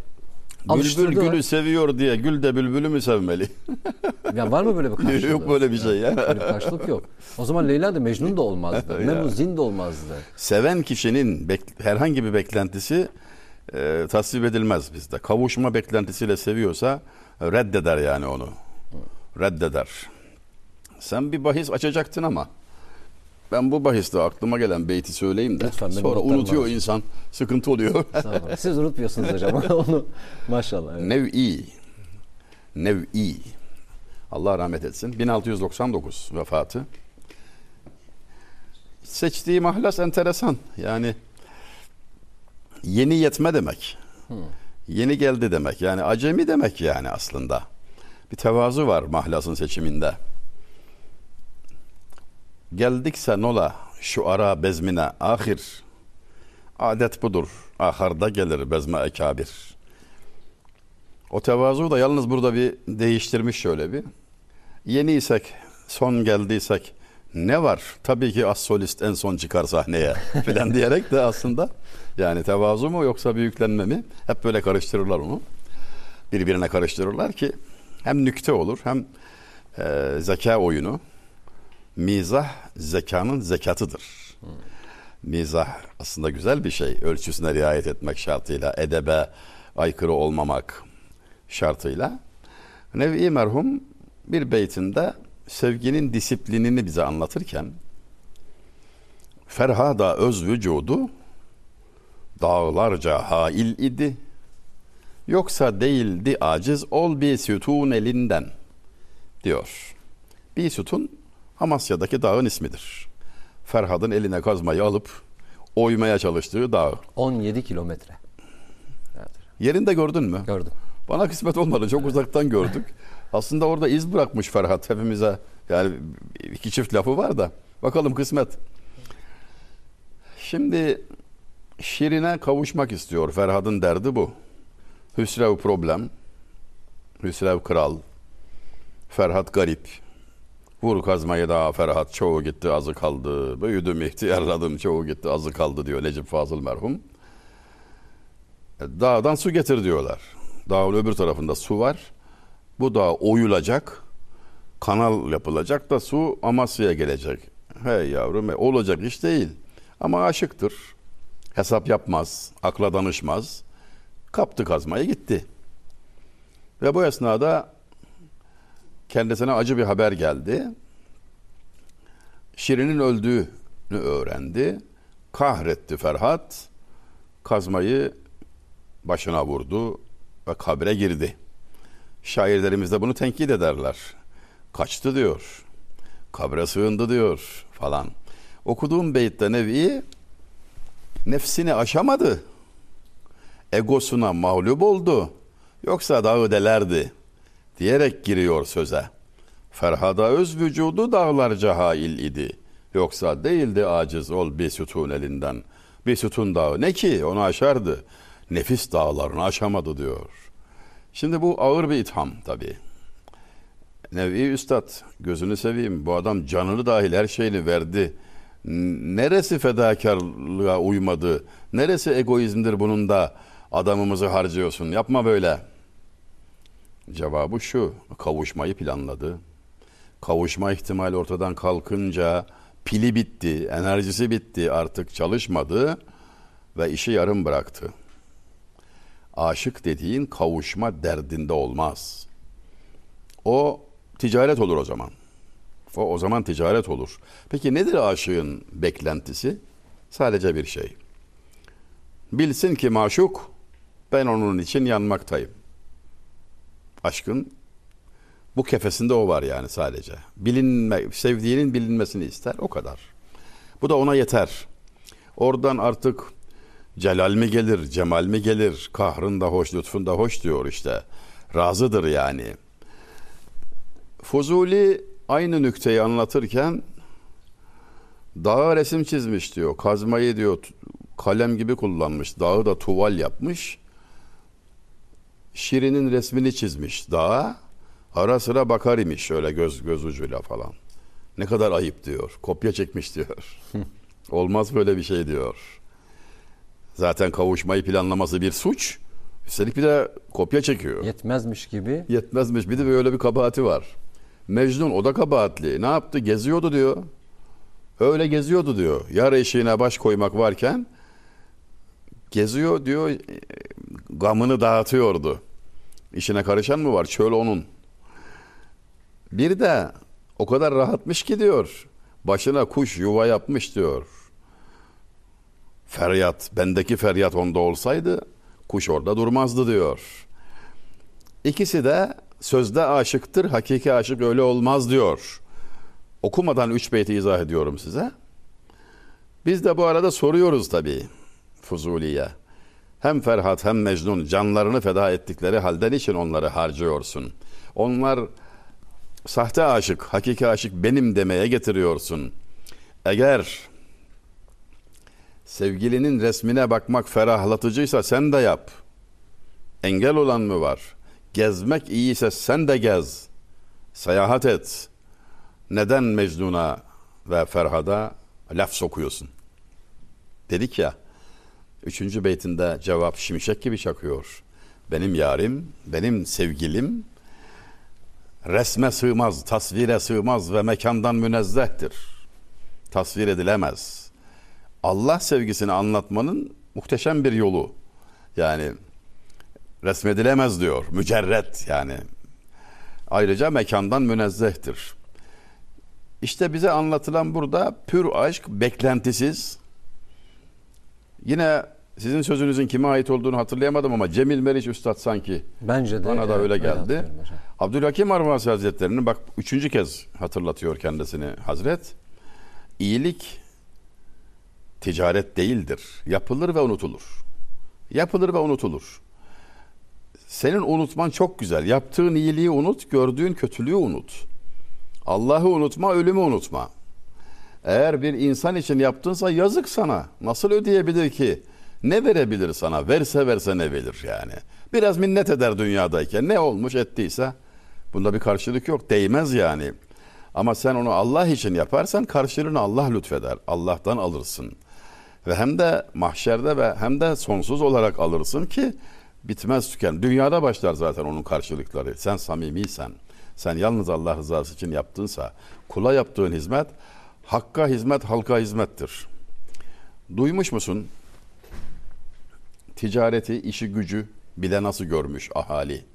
Bülbül gülü seviyor diye gül de bülbülü mü sevmeli? Ya var mı böyle bir karşılık? Yok böyle bir şey ya. Böyle bir karşılık yok. O zaman Leyla da Mecnun da olmazdı. Memnun de olmazdı. Seven kişinin herhangi bir beklentisi e, tasvip edilmez bizde. Kavuşma beklentisiyle seviyorsa reddeder yani onu. Reddeder. Sen bir bahis açacaktın ama ben bu bahiste aklıma gelen beyti söyleyeyim de Lütfen, sonra unutuyor var. insan. Sıkıntı oluyor. Siz unutmuyorsunuz hocam onu. Maşallah. Evet. Nev'i. Nev'i. Allah rahmet etsin. 1699 vefatı. Seçtiği mahlas enteresan. Yani yeni yetme demek. Yeni geldi demek. Yani acemi demek yani aslında. Bir tevazu var mahlasın seçiminde. Geldikse nola şu ara bezmine ahir. Adet budur. Aharda gelir bezme ekabir. O tevazu da yalnız burada bir değiştirmiş şöyle bir. Yeniysek, son geldiysek ne var? Tabii ki as solist en son çıkar sahneye filan diyerek de aslında yani tevazu mu yoksa büyüklenme mi? Hep böyle karıştırırlar onu. Birbirine karıştırırlar ki hem nükte olur hem e, zeka oyunu. Mizah zekanın zekatıdır. Mizah aslında güzel bir şey. Ölçüsüne riayet etmek şartıyla, edebe aykırı olmamak şartıyla. Nevi merhum bir beytinde sevginin disiplinini bize anlatırken Ferhada öz vücudu dağlarca hail idi. Yoksa değildi aciz ol bir sütun elinden diyor. Bir sütun Amasya'daki dağın ismidir. Ferhad'ın eline kazmayı alıp oymaya çalıştığı dağ. 17 kilometre. Yerinde gördün mü? Gördüm. Bana kısmet olmadı. Çok uzaktan gördük. Aslında orada iz bırakmış Ferhat hepimize. Yani iki çift lafı var da. Bakalım kısmet. Şimdi Şirin'e kavuşmak istiyor. Ferhat'ın derdi bu. Hüsrev problem. Hüsrev kral. Ferhat garip. Vur kazmayı daha Ferhat çoğu gitti azı kaldı. Büyüdüm ihtiyarladım çoğu gitti azı kaldı diyor Necip Fazıl merhum. Dağdan su getir diyorlar. Dağın öbür tarafında su var. Bu dağ oyulacak. Kanal yapılacak da su Amasya'ya gelecek. Hey yavrum hey, olacak iş değil. Ama aşıktır. Hesap yapmaz, akla danışmaz. Kaptı kazmayı gitti. Ve bu esnada kendisine acı bir haber geldi. Şirin'in öldüğünü öğrendi. Kahretti Ferhat. Kazmayı başına vurdu ve kabre girdi. Şairlerimiz de bunu tenkit ederler. Kaçtı diyor. Kabre sığındı diyor falan. Okuduğum beytte Nevi nefsini aşamadı. Egosuna mağlup oldu. Yoksa dağı delerdi diyerek giriyor söze. Ferhada öz vücudu dağlarca hail idi. Yoksa değildi aciz ol bir sütun elinden. Bir sütun dağı ne ki onu aşardı. Nefis dağlarını aşamadı diyor. Şimdi bu ağır bir itham tabii. Nevi Üstad gözünü seveyim bu adam canını dahil her şeyini verdi. Neresi fedakarlığa uymadı? Neresi egoizmdir bunun da adamımızı harcıyorsun? Yapma böyle. Cevabı şu. Kavuşmayı planladı. Kavuşma ihtimali ortadan kalkınca pili bitti, enerjisi bitti, artık çalışmadı ve işi yarım bıraktı. Aşık dediğin kavuşma derdinde olmaz. O ticaret olur o zaman. O o zaman ticaret olur. Peki nedir aşığın beklentisi? Sadece bir şey. Bilsin ki maşuk ben onun için yanmaktayım. Aşkın bu kefesinde o var yani sadece. Bilinme, sevdiğinin bilinmesini ister o kadar. Bu da ona yeter. Oradan artık celal mi gelir, cemal mi gelir, kahrın da hoş, lütfun da hoş diyor işte. Razıdır yani. Fuzuli aynı nükteyi anlatırken dağa resim çizmiş diyor. Kazmayı diyor kalem gibi kullanmış. Dağı da tuval yapmış. Şirin'in resmini çizmiş dağa. Ara sıra bakar imiş şöyle göz göz ucuyla falan. Ne kadar ayıp diyor. Kopya çekmiş diyor. Olmaz böyle bir şey diyor. Zaten kavuşmayı planlaması bir suç. Üstelik bir de kopya çekiyor. Yetmezmiş gibi. Yetmezmiş. Bir de böyle bir kabahati var. Mecnun o da kabahatli. Ne yaptı? Geziyordu diyor. Öyle geziyordu diyor. Yar eşiğine baş koymak varken geziyor diyor. e, Gamını dağıtıyordu. İşine karışan mı var? Çöl onun. Bir de o kadar rahatmış ki diyor. Başına kuş yuva yapmış diyor. Feryat, bendeki feryat onda olsaydı kuş orada durmazdı diyor. İkisi de sözde aşıktır, hakiki aşık öyle olmaz diyor. Okumadan üç beyti izah ediyorum size. Biz de bu arada soruyoruz tabii Fuzuli'ye. Hem Ferhat hem Mecnun canlarını feda ettikleri halde niçin onları harcıyorsun? Onlar sahte aşık, hakiki aşık benim demeye getiriyorsun. Eğer sevgilinin resmine bakmak ferahlatıcıysa sen de yap. Engel olan mı var? Gezmek iyiyse sen de gez. Seyahat et. Neden Mecnun'a ve Ferhad'a laf sokuyorsun? Dedik ya, üçüncü beytinde cevap şimşek gibi çakıyor. Benim yarim, benim sevgilim resme sığmaz, tasvire sığmaz ve mekandan münezzehtir. Tasvir edilemez. Allah sevgisini anlatmanın muhteşem bir yolu. Yani resmedilemez diyor. Mücerret yani. Ayrıca mekandan münezzehtir. İşte bize anlatılan burada pür aşk beklentisiz. Yine sizin sözünüzün kime ait olduğunu hatırlayamadım ama Cemil Meriç Üstad sanki Bence de. bana da evet, öyle geldi. Abdülhakim Arvasi Hazretleri'nin bak üçüncü kez hatırlatıyor kendisini Hazret. İyilik ticaret değildir. Yapılır ve unutulur. Yapılır ve unutulur. Senin unutman çok güzel. Yaptığın iyiliği unut, gördüğün kötülüğü unut. Allah'ı unutma, ölümü unutma. Eğer bir insan için yaptınsa yazık sana. Nasıl ödeyebilir ki? Ne verebilir sana? Verse verse ne verir yani? Biraz minnet eder dünyadayken. Ne olmuş ettiyse bunda bir karşılık yok. Değmez yani. Ama sen onu Allah için yaparsan karşılığını Allah lütfeder. Allah'tan alırsın. Ve hem de mahşerde ve hem de sonsuz olarak alırsın ki bitmez tüken. Dünyada başlar zaten onun karşılıkları. Sen samimiysen, sen yalnız Allah rızası için yaptınsa, kula yaptığın hizmet, hakka hizmet, halka hizmettir. Duymuş musun? Ticareti, işi gücü bile nasıl görmüş ahali?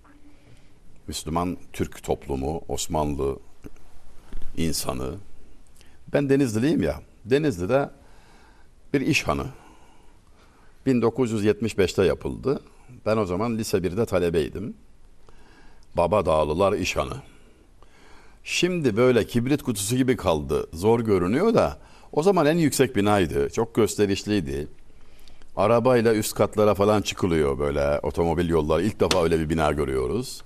Müslüman Türk toplumu, Osmanlı insanı. Ben Denizliliyim ya. Denizli'de bir iş hanı. 1975'te yapıldı. Ben o zaman lise 1'de talebeydim. Baba Dağlılar İşhanı. Şimdi böyle kibrit kutusu gibi kaldı. Zor görünüyor da o zaman en yüksek binaydı. Çok gösterişliydi. Arabayla üst katlara falan çıkılıyor böyle otomobil yolları. İlk defa öyle bir bina görüyoruz.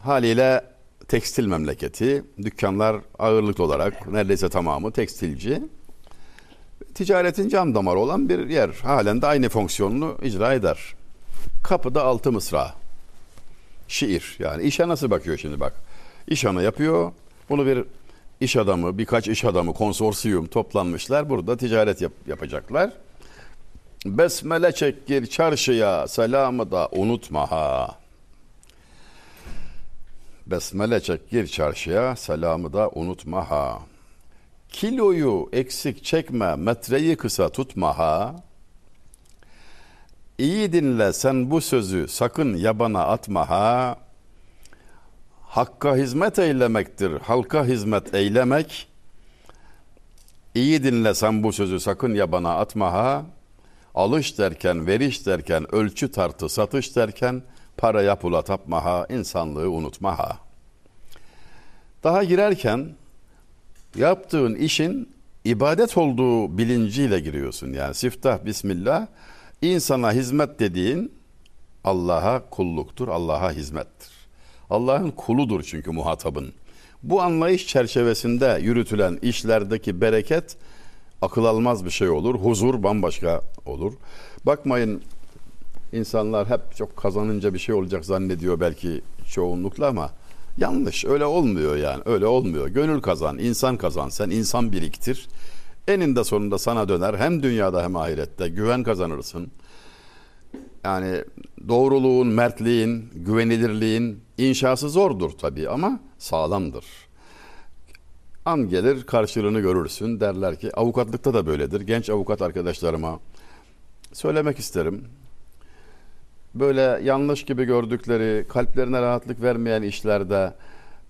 Haliyle tekstil memleketi. Dükkanlar ağırlıklı olarak neredeyse tamamı tekstilci. Ticaretin can damarı olan bir yer. Halen de aynı fonksiyonunu icra eder. Kapıda altı mısra. Şiir. Yani işe nasıl bakıyor şimdi bak. İş hanı yapıyor. Bunu bir iş adamı, birkaç iş adamı, konsorsiyum toplanmışlar. Burada ticaret yap- yapacaklar. Besmele çek çarşıya, selamı da unutma ha. Besmele çek çarşıya, selamı da unutma ha. Kiloyu eksik çekme, metreyi kısa tutma ha. İyi dinle sen bu sözü sakın yabana atma ha. Hakka hizmet eylemektir, halka hizmet eylemek. İyi dinle sen bu sözü sakın yabana atma ha. Alış derken, veriş derken, ölçü tartı satış derken, paraya pula tapma ha, insanlığı unutma ha. Daha girerken yaptığın işin ibadet olduğu bilinciyle giriyorsun. Yani siftah bismillah insana hizmet dediğin Allah'a kulluktur, Allah'a hizmettir. Allah'ın kuludur çünkü muhatabın. Bu anlayış çerçevesinde yürütülen işlerdeki bereket akıl almaz bir şey olur. Huzur bambaşka olur. Bakmayın insanlar hep çok kazanınca bir şey olacak zannediyor belki çoğunlukla ama yanlış. Öyle olmuyor yani. Öyle olmuyor. Gönül kazan, insan kazan. Sen insan biriktir. Eninde sonunda sana döner. Hem dünyada hem ahirette güven kazanırsın. Yani doğruluğun, mertliğin, güvenilirliğin inşası zordur tabii ama sağlamdır. An gelir karşılığını görürsün derler ki avukatlıkta da böyledir. Genç avukat arkadaşlarıma söylemek isterim. Böyle yanlış gibi gördükleri, kalplerine rahatlık vermeyen işlerde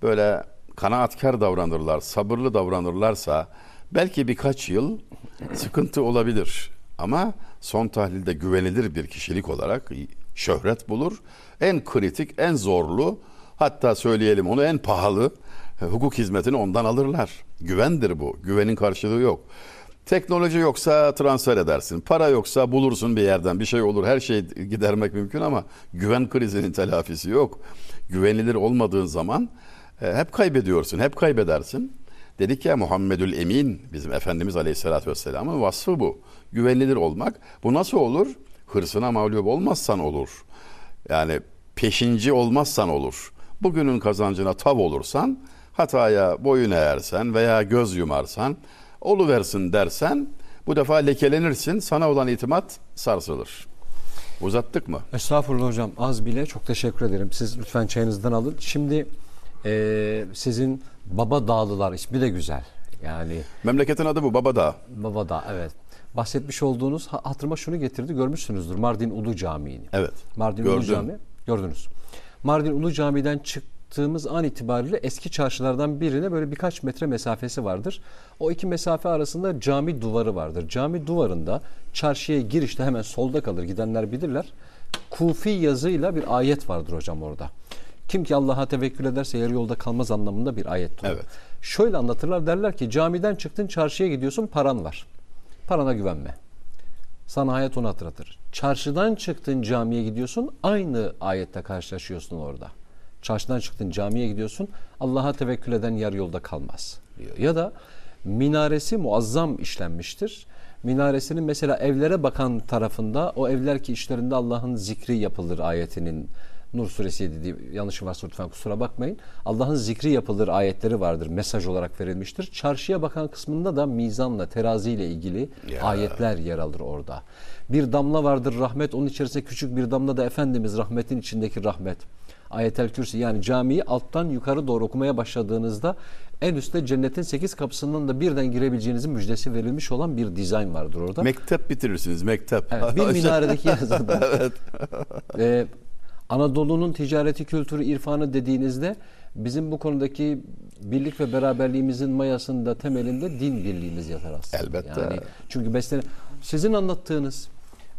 böyle kanaatkar davranırlar, sabırlı davranırlarsa belki birkaç yıl sıkıntı olabilir. Ama son tahlilde güvenilir bir kişilik olarak şöhret bulur. En kritik, en zorlu, hatta söyleyelim onu en pahalı hukuk hizmetini ondan alırlar. Güvendir bu. Güvenin karşılığı yok. Teknoloji yoksa transfer edersin. Para yoksa bulursun bir yerden. Bir şey olur. Her şeyi gidermek mümkün ama güven krizinin telafisi yok. Güvenilir olmadığın zaman e, hep kaybediyorsun. Hep kaybedersin. Dedik ya Muhammedül Emin bizim Efendimiz Aleyhisselatü Vesselam'ın vasfı bu. Güvenilir olmak. Bu nasıl olur? Hırsına mağlup olmazsan olur. Yani peşinci olmazsan olur. Bugünün kazancına tav olursan, hataya boyun eğersen veya göz yumarsan, oluversin dersen bu defa lekelenirsin. Sana olan itimat sarsılır. Uzattık mı? Estağfurullah hocam az bile çok teşekkür ederim. Siz lütfen çayınızdan alın. Şimdi e, sizin Baba Dağlılar ismi de güzel. Yani Memleketin adı bu Babadağ. Baba Dağ evet. Bahsetmiş olduğunuz ha- hatırıma şunu getirdi. Görmüşsünüzdür Mardin Ulu Camii'ni. Evet. Mardin Ulu Gördüm. Camii gördünüz. Mardin Ulu Camii'den çıktığımız an itibariyle eski çarşılardan birine böyle birkaç metre mesafesi vardır. O iki mesafe arasında cami duvarı vardır. Cami duvarında çarşıya girişte hemen solda kalır gidenler bilirler. Kufi yazıyla bir ayet vardır hocam orada. Kim ki Allah'a tevekkül ederse yarı yolda kalmaz anlamında bir ayet. Evet. Şöyle anlatırlar derler ki camiden çıktın çarşıya gidiyorsun paran var. Parana güvenme. Sana hayat onu hatırlatır. Çarşıdan çıktın camiye gidiyorsun aynı ayette karşılaşıyorsun orada. Çarşıdan çıktın camiye gidiyorsun Allah'a tevekkül eden yarı yolda kalmaz diyor. Ya da minaresi muazzam işlenmiştir. Minaresinin mesela evlere bakan tarafında o evler ki işlerinde Allah'ın zikri yapılır ayetinin Nur suresiydi diye yanlışım varsa lütfen kusura bakmayın. Allah'ın zikri yapılır ayetleri vardır. Mesaj olarak verilmiştir. Çarşıya bakan kısmında da mizanla, teraziyle ilgili Ya. ayetler yer alır orada. Bir damla vardır rahmet. Onun içerisinde küçük bir damla da Efendimiz rahmetin içindeki rahmet. Ayetel Kürsi yani camiyi alttan yukarı doğru okumaya başladığınızda en üstte cennetin sekiz kapısından da birden girebileceğinizin müjdesi verilmiş olan bir dizayn vardır orada. Mektep bitirirsiniz mektep. Evet, bir minaredeki yazıda. Ee, Anadolu'nun ticareti, kültürü, irfanı dediğinizde bizim bu konudaki birlik ve beraberliğimizin mayasında temelinde din birliğimiz yatar aslında. Elbette. Yani çünkü beslen sizin anlattığınız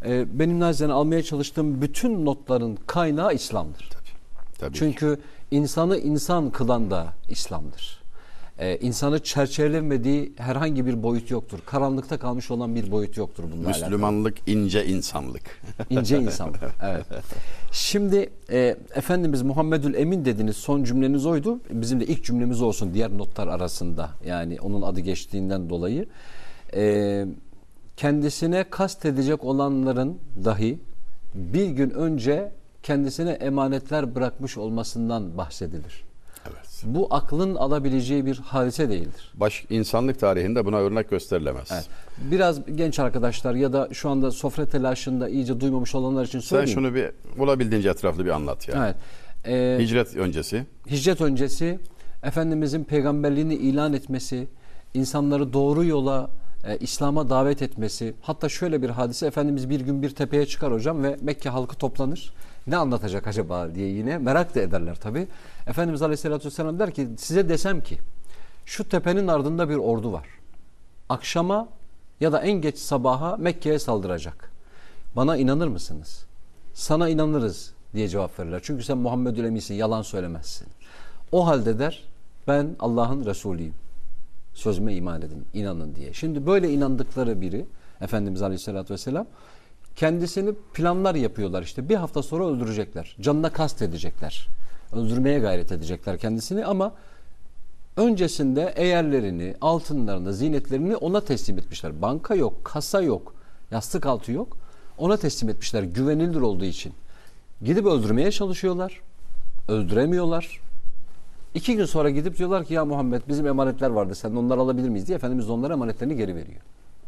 e, benim naçizane almaya çalıştığım bütün notların kaynağı İslam'dır. Tabii. Çünkü insanı insan kılan da İslam'dır. Ee, insanı çerçevelemediği herhangi bir boyut yoktur. Karanlıkta kalmış olan bir boyut yoktur bununla alakalı. Müslümanlık ince insanlık. İnce insan. Evet. Şimdi e, Efendimiz Muhammedül Emin dediniz son cümleniz oydu. Bizim de ilk cümlemiz olsun diğer notlar arasında. Yani onun adı geçtiğinden dolayı. E, kendisine kast edecek olanların dahi bir gün önce kendisine emanetler bırakmış olmasından bahsedilir. Evet. Bu aklın alabileceği bir hadise değildir. Baş insanlık tarihinde buna örnek gösterilemez. Evet. Biraz genç arkadaşlar ya da şu anda sofra telaşında iyice duymamış olanlar için Sen söyleyeyim. şunu bir bulabildiğince etraflı bir anlat ya. Evet. Ee, Hicret öncesi hicret öncesi Efendimizin peygamberliğini ilan etmesi, insanları doğru yola, e, İslam'a davet etmesi. Hatta şöyle bir hadise Efendimiz bir gün bir tepeye çıkar hocam ve Mekke halkı toplanır. Ne anlatacak acaba diye yine merak da ederler tabi. Efendimiz Aleyhisselatü Vesselam der ki size desem ki şu tepenin ardında bir ordu var. Akşama ya da en geç sabaha Mekke'ye saldıracak. Bana inanır mısınız? Sana inanırız diye cevap verirler. Çünkü sen Muhammedül Emin'sin, yalan söylemezsin. O halde der ben Allah'ın Resulüyüm. Sözüme iman edin, inanın diye. Şimdi böyle inandıkları biri Efendimiz Aleyhisselatü Vesselam kendisini planlar yapıyorlar işte. Bir hafta sonra öldürecekler. Canına kast edecekler. Öldürmeye gayret edecekler kendisini ama öncesinde eğerlerini, altınlarını, zinetlerini ona teslim etmişler. Banka yok, kasa yok, yastık altı yok. Ona teslim etmişler güvenilir olduğu için. Gidip öldürmeye çalışıyorlar. Öldüremiyorlar. İki gün sonra gidip diyorlar ki ya Muhammed bizim emanetler vardı sen onları alabilir miyiz diye Efendimiz onlara emanetlerini geri veriyor.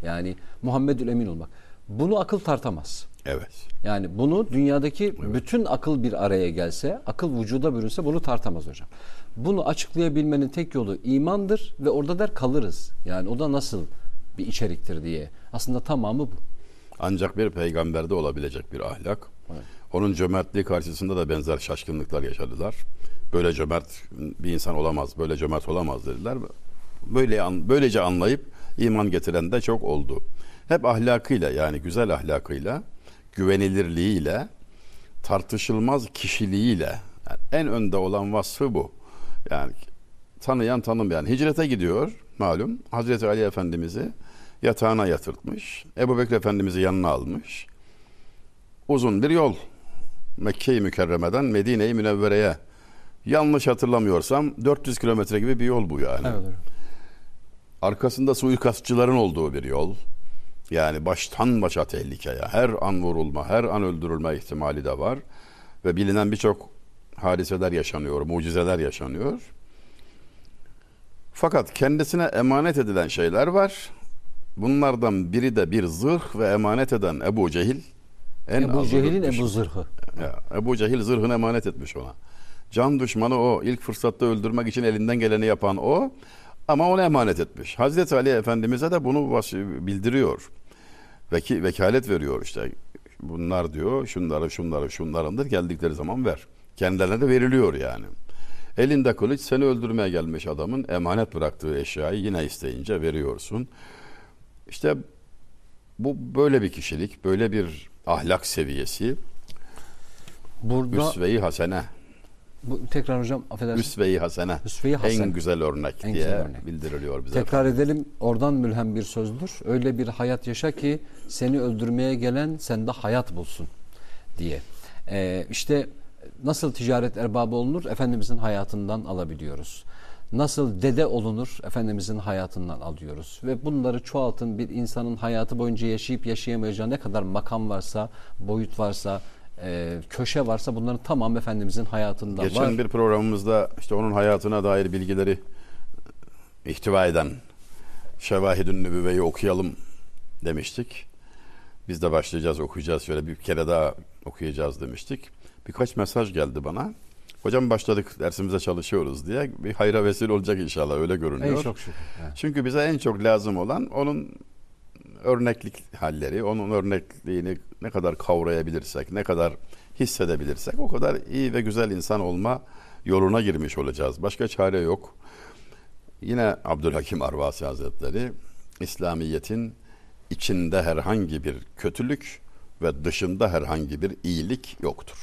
Yani Muhammedül Emin olmak. Bunu akıl tartamaz. evet. Yani bunu dünyadaki bütün akıl bir araya gelse, akıl vücuda bürünse bunu tartamaz hocam. Bunu açıklayabilmenin tek yolu imandır ve orada der kalırız. Yani o da nasıl bir içeriktir diye. Aslında tamamı bu. Ancak bir peygamberde olabilecek bir ahlak. Onun cömertliği karşısında da benzer şaşkınlıklar yaşadılar. Böyle cömert bir insan olamaz, böyle cömert olamaz dediler. Böyle böylece anlayıp iman getiren de çok oldu. Hep ahlakıyla yani güzel ahlakıyla, güvenilirliğiyle, tartışılmaz kişiliğiyle yani en önde olan vasfı bu. Yani tanıyan tanımayan hicrete gidiyor malum Hazreti Ali Efendimiz'i yatağına yatırtmış. Ebu Bekir Efendimiz'i yanına almış. Uzun bir yol. Mekke-i Mükerreme'den Medine-i Münevvere'ye. Yanlış hatırlamıyorsam 400 kilometre gibi bir yol bu yani. Evet. Arkasında suikastçıların olduğu bir yol. Yani baştan başa tehlikeye. Her an vurulma, her an öldürülme ihtimali de var. Ve bilinen birçok hadiseler yaşanıyor, mucizeler yaşanıyor. Fakat kendisine emanet edilen şeyler var. Bunlardan biri de bir zırh ve emanet eden Ebu Cehil. En Ebu Cehil'in. Ebu Zırhı. Ya, Ebu Cehil zırhını emanet etmiş ona. Can düşmanı o. İlk fırsatta öldürmek için elinden geleni yapan o. Ama ona emanet etmiş. Hazreti Ali Efendimiz'e de bunu bildiriyor. Veki, vekalet veriyor işte. Bunlar diyor şunları şunları şunlarındır geldikleri zaman ver. Kendilerine de veriliyor yani. Elinde kılıç seni öldürmeye gelmiş adamın emanet bıraktığı eşyayı yine isteyince veriyorsun. İşte bu böyle bir kişilik, böyle bir ahlak seviyesi. Burada Üsve-i hasene. Bu, tekrar hocam affedersiniz. Üsve-i hasene. Üsve-i hasene. En güzel örnek En diye güzel örnek. bildiriliyor bize. Tekrar edelim oradan mülhem bir sözdür. Öyle bir hayat yaşa ki seni öldürmeye gelen sende hayat bulsun diye. Ee, işte nasıl ticaret erbabı olunur? Efendimizin hayatından alabiliyoruz. Nasıl dede olunur? Efendimizin hayatından alıyoruz. Ve bunları çoğaltın bir insanın hayatı boyunca yaşayıp yaşayamayacağı ne kadar makam varsa, boyut varsa, e, köşe varsa bunların tamamı Efendimizin hayatından Geçen var. bir programımızda işte onun hayatına dair bilgileri ihtiva eden Şevahidün Nübüvve'yi okuyalım demiştik. Biz de başlayacağız okuyacağız şöyle bir kere daha okuyacağız demiştik. Birkaç mesaj geldi bana. Hocam başladık dersimize çalışıyoruz diye bir hayra vesile olacak inşallah öyle görünüyor. Ey çok şükür. Evet. Çünkü bize en çok lazım olan onun örneklik halleri, onun örnekliğini ne kadar kavrayabilirsek, ne kadar hissedebilirsek o kadar iyi ve güzel insan olma yoluna girmiş olacağız. Başka çare yok. Yine Abdülhakim Arvasi Hazretleri İslamiyet'in içinde herhangi bir kötülük ve dışında herhangi bir iyilik yoktur.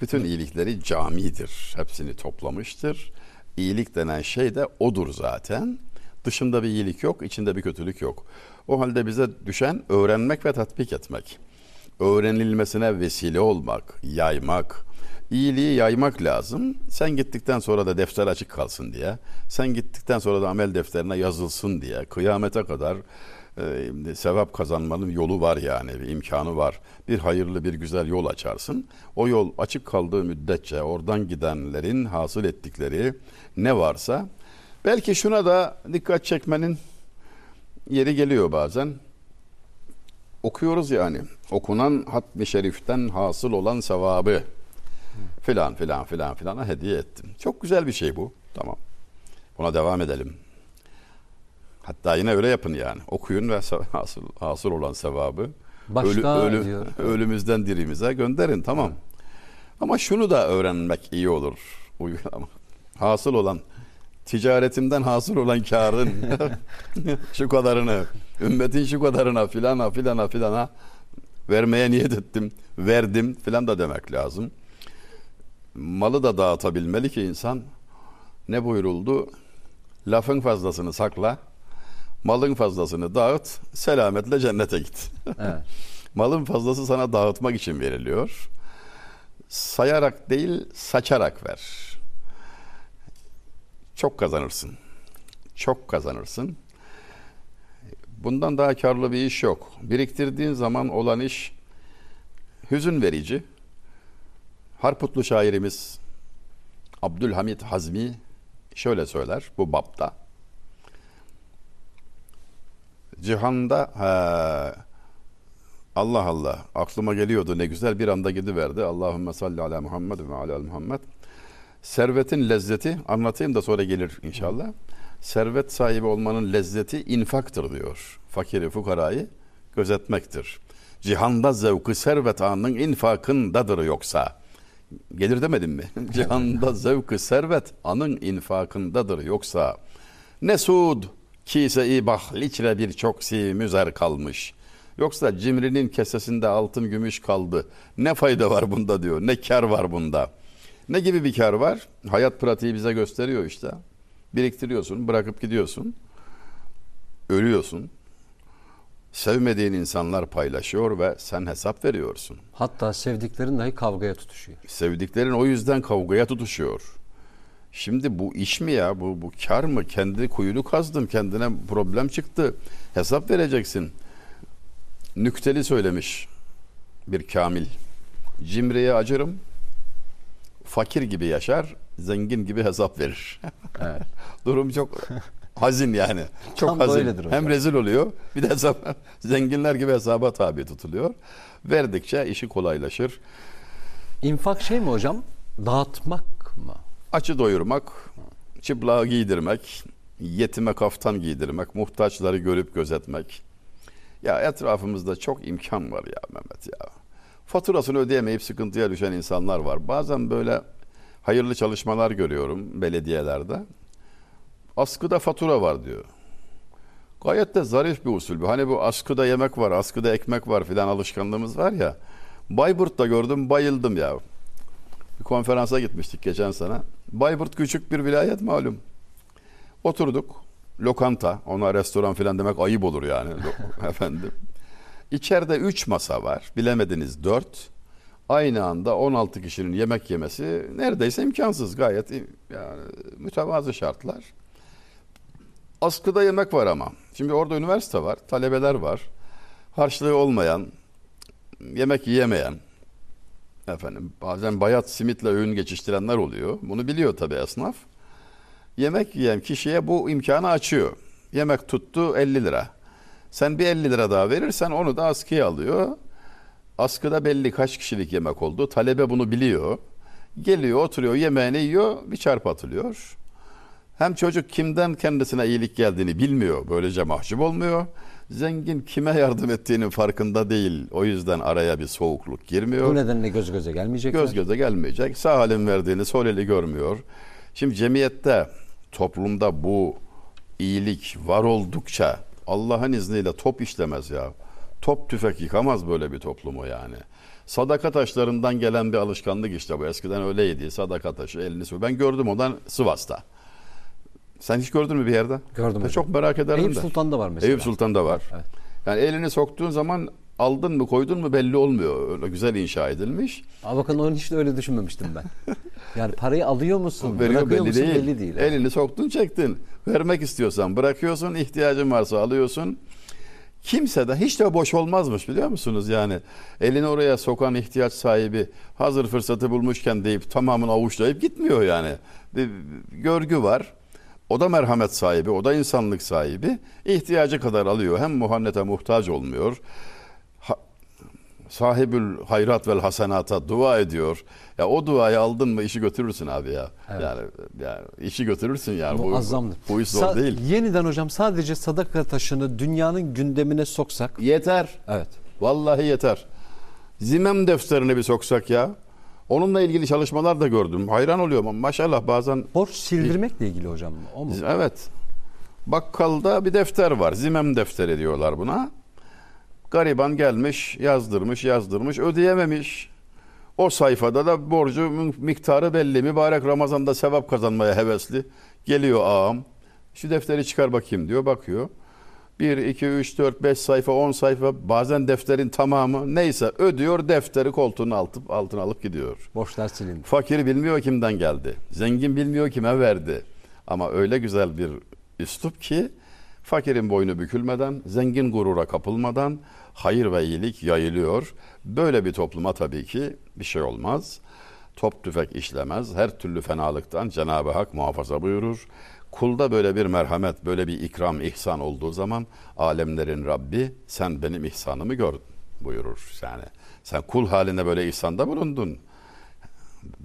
Bütün iyilikleri camidir. Hepsini toplamıştır. İyilik denen şey de odur zaten. Dışında bir iyilik yok, içinde bir kötülük yok. O halde bize düşen öğrenmek ve tatbik etmek. Öğrenilmesine vesile olmak, yaymak, iyiliği yaymak lazım. Sen gittikten sonra da defter açık kalsın diye. Sen gittikten sonra da amel defterine yazılsın diye. Kıyamete kadar e, sevap kazanmanın yolu var yani bir imkanı var. Bir hayırlı bir güzel yol açarsın. O yol açık kaldığı müddetçe oradan gidenlerin hasıl ettikleri ne varsa belki şuna da dikkat çekmenin yeri geliyor bazen. Okuyoruz yani. Okunan hatmi şeriften hasıl olan sevabı filan filan filan filana hediye ettim. Çok güzel bir şey bu. Tamam. Buna devam edelim. Hatta yine öyle yapın yani. Okuyun ve hasıl, hasıl olan sevabı Başka ölü, diyor. ölümüzden dirimize gönderin. Tamam. Ama şunu da öğrenmek iyi olur. Uygulama. Hasıl olan ticaretimden hasıl olan karın şu kadarını ümmetin şu kadarına filana filana filana vermeye niyet ettim. Verdim filan da demek lazım. Malı da dağıtabilmeli ki insan ne buyuruldu? Lafın fazlasını sakla, malın fazlasını dağıt, selametle cennete git. Evet. Malın fazlası sana dağıtmak için veriliyor. Sayarak değil, saçarak ver. Çok kazanırsın. Çok kazanırsın. Bundan daha karlı bir iş yok. Biriktirdiğin zaman olan iş hüzün verici. Harputlu şairimiz Abdülhamit Hazmi şöyle söyler bu bapta. Cihanda he, Allah Allah aklıma geliyordu ne güzel bir anda gidiverdi. Allahümme salli ala Muhammed ve ala Muhammed. Servetin lezzeti anlatayım da sonra gelir inşallah. Servet sahibi olmanın lezzeti infaktır diyor. Fakiri fukarayı gözetmektir. Cihanda zevkı servet anın infakındadır yoksa. Gelir demedim mi? Cihanda zevkı servet anın infakındadır yoksa. Ne suud kise-i bahliçre birçok si müzer kalmış. Yoksa cimrinin kesesinde altın gümüş kaldı. Ne fayda var bunda diyor. Ne kar var bunda. Ne gibi bir kar var? Hayat pratiği bize gösteriyor işte. Biriktiriyorsun, bırakıp gidiyorsun. Ölüyorsun. Sevmediğin insanlar paylaşıyor ve sen hesap veriyorsun. Hatta sevdiklerin dahi kavgaya tutuşuyor. Sevdiklerin o yüzden kavgaya tutuşuyor. Şimdi bu iş mi ya? Bu, bu kar mı? Kendi kuyunu kazdın. Kendine problem çıktı. Hesap vereceksin. Nükteli söylemiş bir kamil. Cimriye acırım. Fakir gibi yaşar. Zengin gibi hesap verir. Evet. Durum çok hazin yani. Çok Tam hazin. hocam. Hem rezil oluyor. Bir de hesap zenginler gibi hesaba tabi tutuluyor. Verdikçe işi kolaylaşır. İnfak şey mi hocam? Dağıtmak mı? Açı doyurmak, çıplağı giydirmek, yetime kaftan giydirmek, muhtaçları görüp gözetmek. Ya etrafımızda çok imkan var ya Mehmet ya. Faturasını ödeyemeyip sıkıntıya düşen insanlar var. Bazen böyle hayırlı çalışmalar görüyorum belediyelerde. Askıda fatura var diyor. Gayet de zarif bir usul bu. Hani bu askıda yemek var, askıda ekmek var filan alışkanlığımız var ya. Bayburt'ta gördüm, bayıldım ya. Bir konferansa gitmiştik geçen sene. Bayburt küçük bir vilayet malum. Oturduk. Lokanta, ona restoran filan demek ayıp olur yani efendim. İçeride 3 masa var. Bilemediniz 4. Aynı anda 16 kişinin yemek yemesi neredeyse imkansız. Gayet yani mütevazı şartlar. Askıda yemek var ama. Şimdi orada üniversite var, talebeler var. Harçlığı olmayan, yemek yiyemeyen, efendim bazen bayat simitle öğün geçiştirenler oluyor. Bunu biliyor tabii esnaf. Yemek yiyen kişiye bu imkanı açıyor. Yemek tuttu 50 lira. Sen bir 50 lira daha verirsen onu da askıya alıyor. Askıda belli kaç kişilik yemek oldu. Talebe bunu biliyor. Geliyor, oturuyor, yemeğini yiyor, bir çarp atılıyor. Hem çocuk kimden kendisine iyilik geldiğini bilmiyor. Böylece mahcup olmuyor. Zengin kime yardım ettiğinin farkında değil. O yüzden araya bir soğukluk girmiyor. Bu nedenle göz göze gelmeyecekler. Göz göze gelmeyecek. Sağ halin verdiğini sol eli görmüyor. Şimdi cemiyette, toplumda bu iyilik var oldukça Allah'ın izniyle top işlemez ya. Top tüfek yıkamaz böyle bir toplumu yani. Sadaka taşlarından gelen bir alışkanlık işte bu. Eskiden öyleydi. Sadaka taşı elini su. Ben gördüm ondan Sivas'ta. Sen hiç gördün mü bir yerde? Gördüm Ben çok merak ederim Eyüp de. Sultan'da var mesela. Eyüp Sultan'da var. Evet. Yani elini soktuğun zaman aldın mı koydun mu belli olmuyor. Öyle güzel inşa edilmiş. Aa, bakın onu hiç de öyle düşünmemiştim ben. Yani parayı alıyor musun, Veriyor bırakıyor belli musun değil. belli değil. Elini soktun çektin. Vermek istiyorsan bırakıyorsun. ihtiyacın varsa alıyorsun. Kimse de hiç de boş olmazmış biliyor musunuz yani elini oraya sokan ihtiyaç sahibi hazır fırsatı bulmuşken deyip tamamını avuçlayıp gitmiyor yani bir görgü var o da merhamet sahibi o da insanlık sahibi ihtiyacı kadar alıyor hem muhannete muhtaç olmuyor sahibül hayrat vel hasenata dua ediyor ya o duayı aldın mı işi götürürsün abi ya Evet. yani, yani işi götürürsün yani bu, Muazzamdır. bu iş zor Sa- değil Yeniden hocam sadece sadaka taşını dünyanın gündemine soksak. yeter Evet. Vallahi yeter. Zimem defterini bir soksak ya. Onunla ilgili çalışmalar da gördüm. Hayran oluyorum. Maşallah bazen Borç sildirmekle ilgili hocam. O mu? evet. Bakkalda bir defter var. Zimem defteri diyorlar buna. Gariban gelmiş, yazdırmış, yazdırmış, ödeyememiş. O sayfada da borcu miktarı belli. Mübarek Ramazan'da sevap kazanmaya hevesli. Geliyor ağam. Şu defteri çıkar bakayım diyor. Bakıyor. 1, 2, 3, 4, 5 sayfa, 10 sayfa bazen defterin tamamı neyse ödüyor defteri koltuğuna alıp, altına alıp gidiyor. Borçlar silindi. Fakir bilmiyor kimden geldi. Zengin bilmiyor kime verdi. Ama öyle güzel bir üslup ki fakirin boynu bükülmeden, zengin gurura kapılmadan hayır ve iyilik yayılıyor. Böyle bir topluma tabii ki bir şey olmaz. Top tüfek işlemez. Her türlü fenalıktan Cenab-ı Hak muhafaza buyurur. Kulda böyle bir merhamet, böyle bir ikram, ihsan olduğu zaman alemlerin Rabbi sen benim ihsanımı gör buyurur. Yani sen kul haline böyle ihsanda bulundun.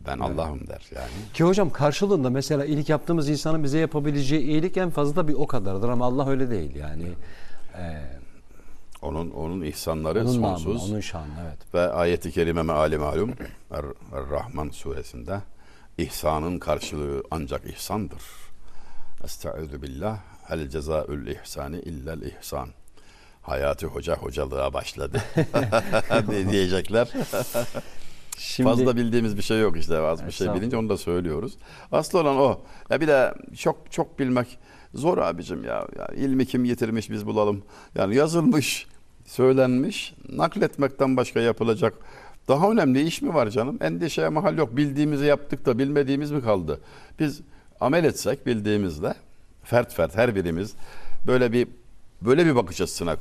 Ben Allah'ım der yani. Ki hocam karşılığında mesela iyilik yaptığımız insanın bize yapabileceği iyilik en fazla da bir o kadardır ama Allah öyle değil yani. Ee, Onun onun ihsanları onun namı, sonsuz onun şanı evet. ve ayeti kerime meali malum Er, Er-Rahman suresinde ihsanın karşılığı ancak ihsandır. Estaizu billah hel cezaül ihsani illel ihsan. Hayati Hoca hocalığa başladı. diye- diyecekler. Şimdi Fazla bildiğimiz bir şey yok işte. Az bir şey bilince onu da söylüyoruz. Asıl olan o. Ya bir de çok çok bilmek zor abicim ya. ya ilmi kim getirmiş biz bulalım. Yani yazılmış, söylenmiş, nakletmekten başka yapılacak daha önemli iş mi var canım? Endişeye mahal yok. Bildiğimizi yaptık da bilmediğimiz mi kaldı? Biz amel etsek bildiğimizle fert fert her birimiz böyle bir böyle bir bakış açısına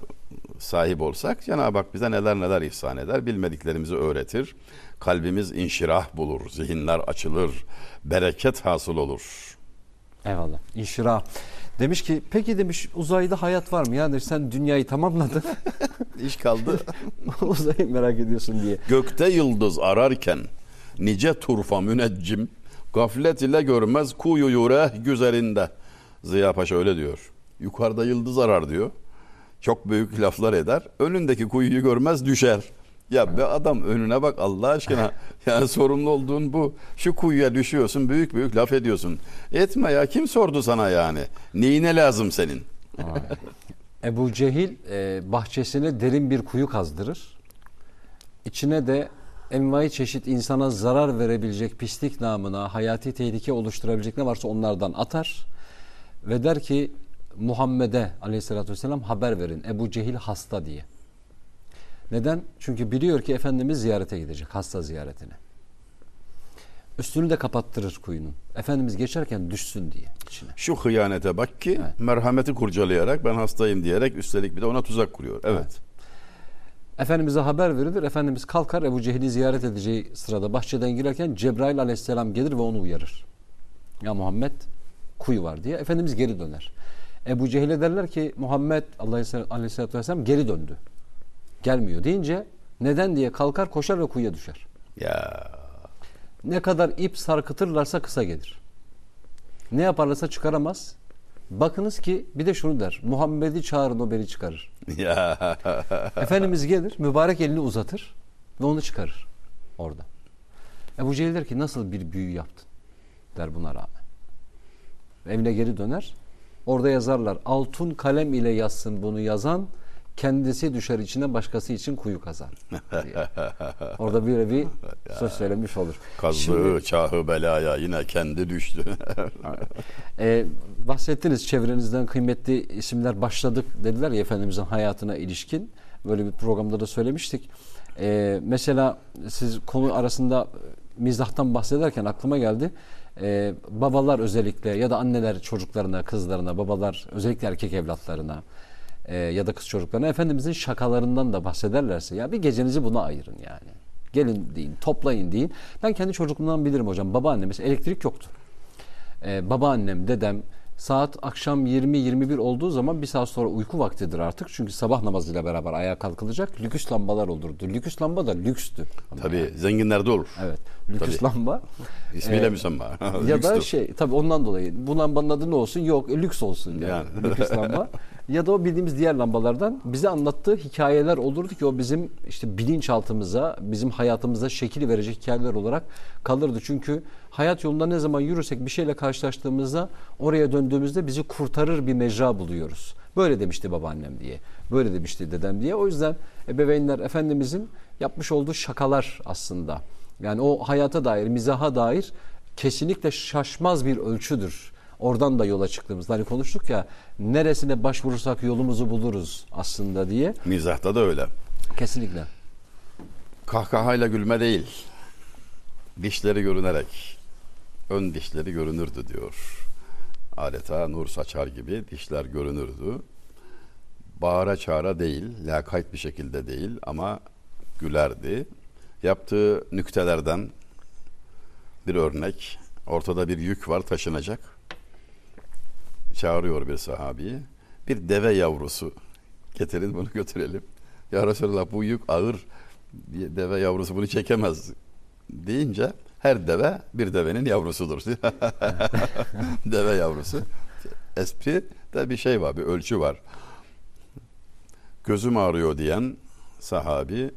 sahip olsak Cenab-ı Hak bize neler neler ihsan eder, bilmediklerimizi öğretir. Kalbimiz inşirah bulur, zihinler açılır, bereket hasıl olur. eyvallah. İnşirah. Demiş ki peki demiş uzayda hayat var mı? Yani sen dünyayı tamamladın. İş kaldı. Uzayı merak ediyorsun diye. Gökte yıldız ararken nice turfa müneccim gaflet ile görmez kuyu yure güzelinde. Ziya Paşa öyle diyor. Yukarıda yıldız arar diyor. Çok büyük laflar eder. Önündeki kuyuyu görmez düşer. Ya be adam önüne bak Allah aşkına. Yani sorumlu olduğun bu. Şu kuyuya düşüyorsun büyük büyük laf ediyorsun. Etme ya kim sordu sana yani? Neyine lazım senin? Ebu Cehil e, bahçesine derin bir kuyu kazdırır. İçine de envai çeşit insana zarar verebilecek pislik namına hayati tehlike oluşturabilecek ne varsa onlardan atar. Ve der ki Muhammed'e aleyhissalatü vesselam haber verin Ebu Cehil hasta diye. Neden? Çünkü biliyor ki Efendimiz ziyarete gidecek hasta ziyaretine. Üstünü de kapattırır kuyunun. Efendimiz geçerken düşsün diye içine. Şu hıyanete bak ki Evet. merhameti kurcalayarak ben hastayım diyerek üstelik bir de ona tuzak kuruyor. Evet. Efendimiz'e haber verilir. Efendimiz kalkar Ebu Cehil'i ziyaret edeceği sırada bahçeden girerken Cebrail aleyhisselam gelir ve onu uyarır. Ya Muhammed kuyu var diye. Efendimiz geri döner. Ebu Cehil'e derler ki Muhammed aleyhisselatü vesselam geri döndü. Gelmiyor deyince neden diye kalkar koşar ve kuyuya düşer. Ya Ne kadar ip sarkıtırlarsa kısa gelir. Ne yaparlarsa çıkaramaz. Bakınız ki bir de şunu der. Muhammed'i çağırın o beni çıkarır. ya Efendimiz gelir, mübarek elini uzatır ve onu çıkarır orada. Ebu Cehil der ki nasıl bir büyü yaptın der buna rağmen. Evine geri döner. Orada yazarlar altın kalem ile yazsın bunu yazan kendisi düşer içine başkası için kuyu kazar. diye. Orada böyle bir söz söylemiş olur. Kazdığı Şimdi- çahı belaya yine kendi düştü. Ee, bahsettiniz çevrenizden kıymetli isimler başladık dediler ya Efendimizin hayatına ilişkin. Böyle bir programda da söylemiştik. Ee, mesela siz konu arasında mizahtan bahsederken aklıma geldi. Ee, babalar özellikle ya da anneler çocuklarına, kızlarına, babalar özellikle erkek evlatlarına e, ya da kız çocuklarına Efendimizin şakalarından da bahsederlerse ya bir gecenizi buna ayırın yani. Gelin deyin, toplayın deyin. Ben kendi çocukluğumdan bilirim hocam. Babaannem mesela elektrik yoktu e, babaannem, dedem saat akşam 20-21 olduğu zaman bir saat sonra uyku vaktidir artık. Çünkü sabah namazıyla beraber ayağa kalkılacak. Lüküs lambalar olurdu. Lüküs lamba da lükstü. Tabii yani, zenginlerde olur. Evet. Lüküs Tabii. lamba. İsmiyle Ee, müsemma. ya da şey tabii ondan dolayı bu lambanın adı ne olsun? Yok e, lüks olsun yani. Yani. Lüks lamba. Ya da o bildiğimiz diğer lambalardan bize anlattığı hikayeler olurdu ki o bizim işte bilinçaltımıza, bizim hayatımıza şekil verecek hikayeler olarak kalırdı. Çünkü hayat yolunda ne zaman yürürsek bir şeyle karşılaştığımızda oraya döndüğümüzde bizi kurtarır bir mecra buluyoruz. Böyle demişti babaannem diye. Böyle demişti dedem diye. O yüzden ebeveynler Efendimizin yapmış olduğu şakalar aslında. Yani o hayata dair, mizaha dair kesinlikle şaşmaz bir ölçüdür. Oradan da yola çıktığımızda hani konuştuk ya neresine başvurursak yolumuzu buluruz aslında diye. Mizahta da öyle. Kesinlikle. Kahkahayla gülme değil. Dişleri görünerek. Ön dişleri görünürdü diyor. Adeta nur saçar gibi dişler görünürdü. Bağıra çağıra değil, lakayt bir şekilde değil ama gülerdi. Yaptığı nüktelerden bir örnek. Ortada bir yük var taşınacak. Çağırıyor bir sahabeyi. Bir deve yavrusu getirin bunu götürelim. Ya Resulallah bu yük ağır. Deve yavrusu bunu çekemez deyince her deve bir devenin yavrusudur. deve yavrusu. Espri de bir şey var, bir ölçü var. Gözüm ağrıyor diyen sahabi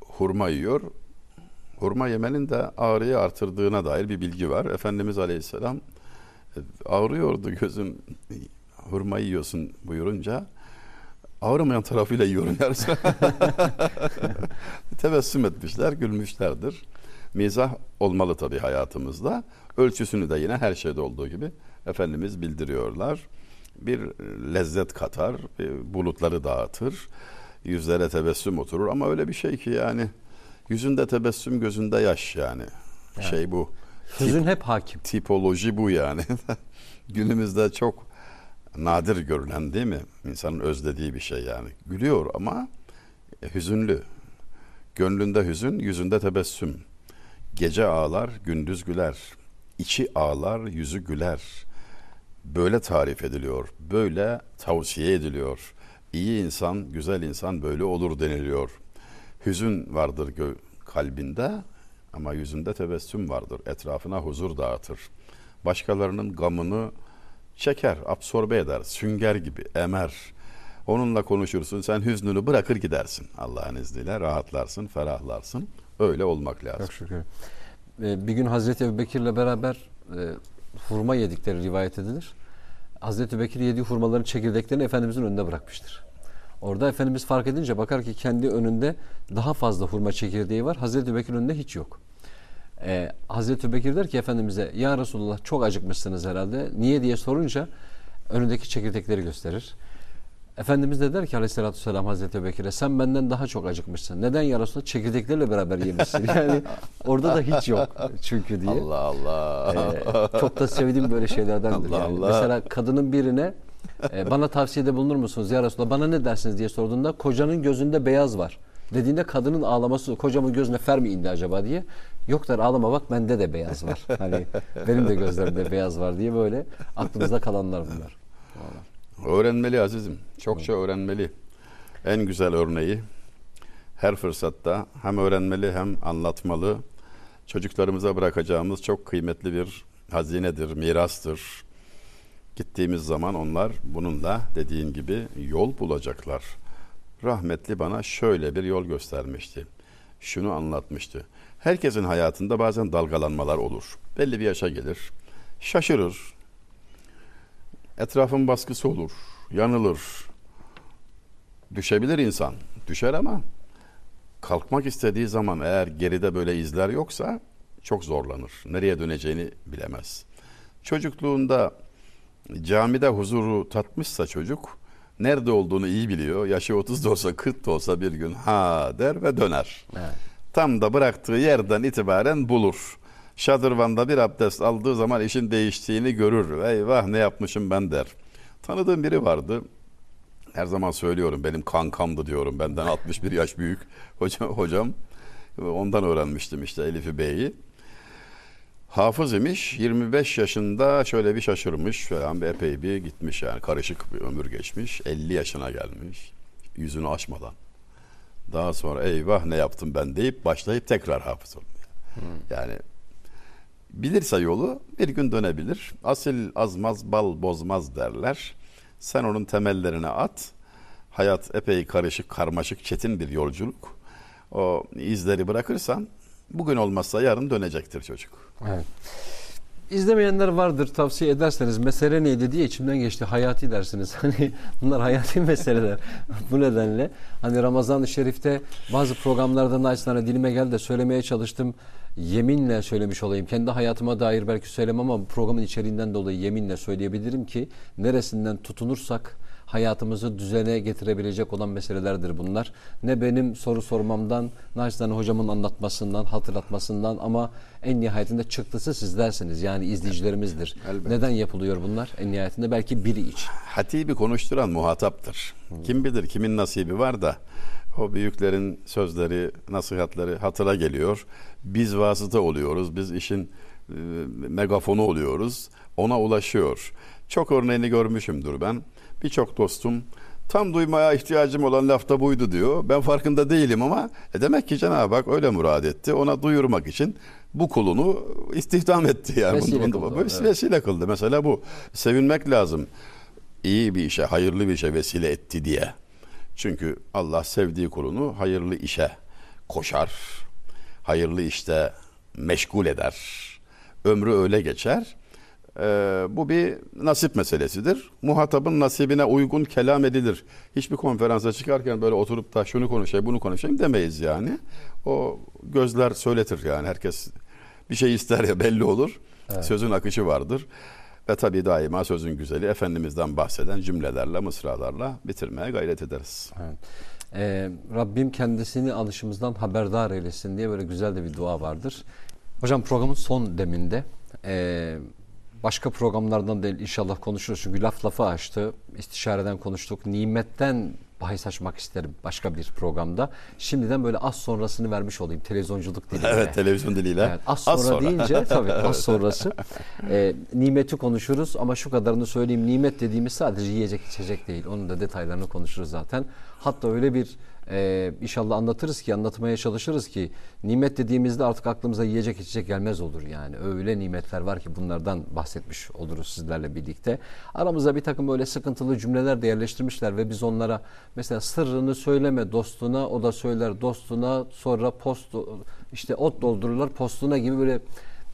hurma yiyor. Hurma yemenin de ağrıyı artırdığına dair bir bilgi var. Efendimiz Aleyhisselam ağrıyordu gözüm hurma yiyorsun buyurunca ağrımayan tarafıyla yiyorum yarısı. Tebessüm etmişler, gülmüşlerdir. Mizah olmalı tabii hayatımızda. Ölçüsünü de yine her şeyde olduğu gibi Efendimiz bildiriyorlar. Bir lezzet katar, bir bulutları dağıtır, yüzlere tebessüm oturur ama öyle bir şey ki yani yüzünde tebessüm gözünde yaş yani. Şey bu. Hüzün hep hakim. Tipoloji bu yani. Günümüzde çok nadir görülen değil mi? İnsanın özlediği bir şey yani. Gülüyor ama e, hüzünlü. Gönlünde hüzün, yüzünde tebessüm. Gece ağlar, gündüz güler. İçi ağlar, yüzü güler. Böyle tarif ediliyor. Böyle tavsiye ediliyor. İyi insan, güzel insan böyle olur deniliyor. Hüzün vardır kalbinde ama yüzünde tebessüm vardır. Etrafına huzur dağıtır. Başkalarının gamını çeker, absorbe eder, sünger gibi emer. Onunla konuşursun, sen hüznünü bırakır gidersin. Allah'ın izniyle rahatlarsın, ferahlarsın. Öyle olmak lazım. Çok şükür. Ee, bir gün Hazreti Ebubekir'le beraber e, hurma yedikleri rivayet edilir. Hazreti Ebubekir yediği hurmaların çekirdeklerini Efendimizin önünde bırakmıştır. Orada Efendimiz fark edince bakar ki kendi önünde daha fazla hurma çekirdeği var. Hazreti Ebubekir önünde hiç yok. Ee, Hazreti Ebubekir der ki Efendimiz'e ya Resulullah çok acıkmışsınız herhalde. Niye diye sorunca önündeki çekirdekleri gösterir. Efendimiz de der ki aleyhissalatü vesselam Hazreti Ebubekir'e sen benden daha çok acıkmışsın. Neden ya Resulullah? Çekirdeklerle beraber yemişsin. Yani orada da hiç yok çünkü diye. Allah Allah. Ee, çok da sevdiğim böyle şeylerdendir. Allah yani. Allah. Mesela kadının birine e, bana tavsiyede bulunur musunuz ya Resulallah bana ne dersiniz diye sorduğunda kocanın gözünde beyaz var. Dediğinde kadının ağlaması kocamın gözüne fer mi indi acaba diye. Yok der ağlama bak bende de beyaz var. Hani benim de gözlerimde beyaz var diye böyle aklımızda kalanlar bunlar. Öğrenmeli azizim. Çokça öğrenmeli. En güzel örneği her fırsatta hem öğrenmeli hem anlatmalı. Çocuklarımıza bırakacağımız çok kıymetli bir hazinedir, mirastır. Gittiğimiz zaman onlar bununla dediğin gibi yol bulacaklar. Rahmetli bana şöyle bir yol göstermişti. Şunu anlatmıştı. Herkesin hayatında bazen dalgalanmalar olur. Belli bir yaşa gelir. Şaşırır, etrafın baskısı olur, yanılır. Düşebilir insan. Düşer ama kalkmak istediği zaman eğer geride böyle izler yoksa çok zorlanır. Nereye döneceğini bilemez. Çocukluğunda camide huzuru tatmışsa çocuk nerede olduğunu iyi biliyor. Yaşı 30 da olsa 40 da olsa bir gün ha der ve döner. Evet. Tam da bıraktığı yerden itibaren bulur. Şadırvanda bir abdest aldığı zaman işin değiştiğini görür. Eyvah ne yapmışım ben der. Tanıdığım biri vardı. Her zaman söylüyorum benim kankamdı diyorum. Benden 61 yaş büyük hocam. hocam. Ondan öğrenmiştim işte Elif'i Bey'i. Hafız imiş 25 yaşında şöyle bir şaşırmış falan bir epey bir gitmiş yani karışık bir ömür geçmiş 50 yaşına gelmiş yüzünü açmadan. Daha sonra eyvah ne yaptım ben deyip başlayıp tekrar hafız olmaya. Yani bilirse yolu bir gün dönebilir. Asil azmaz bal bozmaz derler. Sen onun temellerine at. Hayat epey karışık karmaşık çetin bir yolculuk. O izleri bırakırsan bugün olmazsa yarın dönecektir çocuk. Evet. İzlemeyenler vardır tavsiye ederseniz mesele neydi diye içimden geçti hayati dersiniz. Hani bunlar hayati meseleler. Bu nedenle hani Ramazan-ı Şerif'te bazı programlarda naçizane dilime geldi de söylemeye çalıştım. Yeminle söylemiş olayım. Kendi hayatıma dair belki söylemem ama programın içeriğinden dolayı yeminle söyleyebilirim ki neresinden tutunursak hayatımızı düzene getirebilecek olan meselelerdir bunlar. Ne benim soru sormamdan, naçizane hocamın anlatmasından, hatırlatmasından ama en nihayetinde çıktısı sizlersiniz. Yani izleyicilerimizdir. Elbette. Neden yapılıyor bunlar? En nihayetinde belki biri için. Hatibi konuşturan muhataptır. Kim bilir kimin nasibi var da o büyüklerin sözleri, nasihatleri hatıra geliyor. Biz vasıta oluyoruz. Biz işin e, megafonu oluyoruz. Ona ulaşıyor. Çok örneğini görmüşümdür ben. Birçok dostum tam duymaya ihtiyacım olan laf da buydu diyor. Ben farkında değilim ama e demek ki Cenab-ı Hak öyle murad etti. Ona duyurmak için bu kulunu istihdam etti yani. Vesile Bunu- kıldı, bu- evet. vesile kıldı. Mesela bu. Sevinmek lazım. İyi bir işe, hayırlı bir işe vesile etti diye. Çünkü Allah sevdiği kulunu hayırlı işe koşar. Hayırlı işte meşgul eder. Ömrü öyle geçer. Ee, bu bir nasip meselesidir. Muhatabın nasibine uygun kelam edilir. Hiçbir konferansa çıkarken böyle oturup da şunu konuşayım, bunu konuşayım demeyiz yani. O gözler söyletir yani. Herkes bir şey ister ya belli olur. Sözün akışı vardır. Ve tabii daima sözün güzeli Efendimiz'den bahseden cümlelerle, mısralarla bitirmeye gayret ederiz. Evet. Ee, Rabbim kendisini alışımızdan haberdar eylesin diye böyle güzel de bir dua vardır. Hocam programın son deminde e, başka programlardan da inşallah konuşuruz. Çünkü laf lafı açtı. İstişareden konuştuk. Nimetten bahis açmak isterim başka bir programda. Şimdiden böyle az sonrasını vermiş olayım televizyonculuk diliyle. Evet televizyon diliyle. Evet, az sonra, deyince tabii az sonrası e, nimeti konuşuruz ama şu kadarını söyleyeyim nimet dediğimiz sadece yiyecek içecek değil onun da detaylarını konuşuruz zaten hatta öyle bir e, inşallah anlatırız ki anlatmaya çalışırız ki nimet dediğimizde artık aklımıza yiyecek içecek gelmez olur yani. Öyle nimetler var ki bunlardan bahsetmiş oluruz sizlerle birlikte. Aramıza bir takım böyle sıkıntılı cümleler de yerleştirmişler ve biz onlara mesela sırrını söyleme dostuna o da söyler dostuna sonra post işte ot doldururlar postuna gibi böyle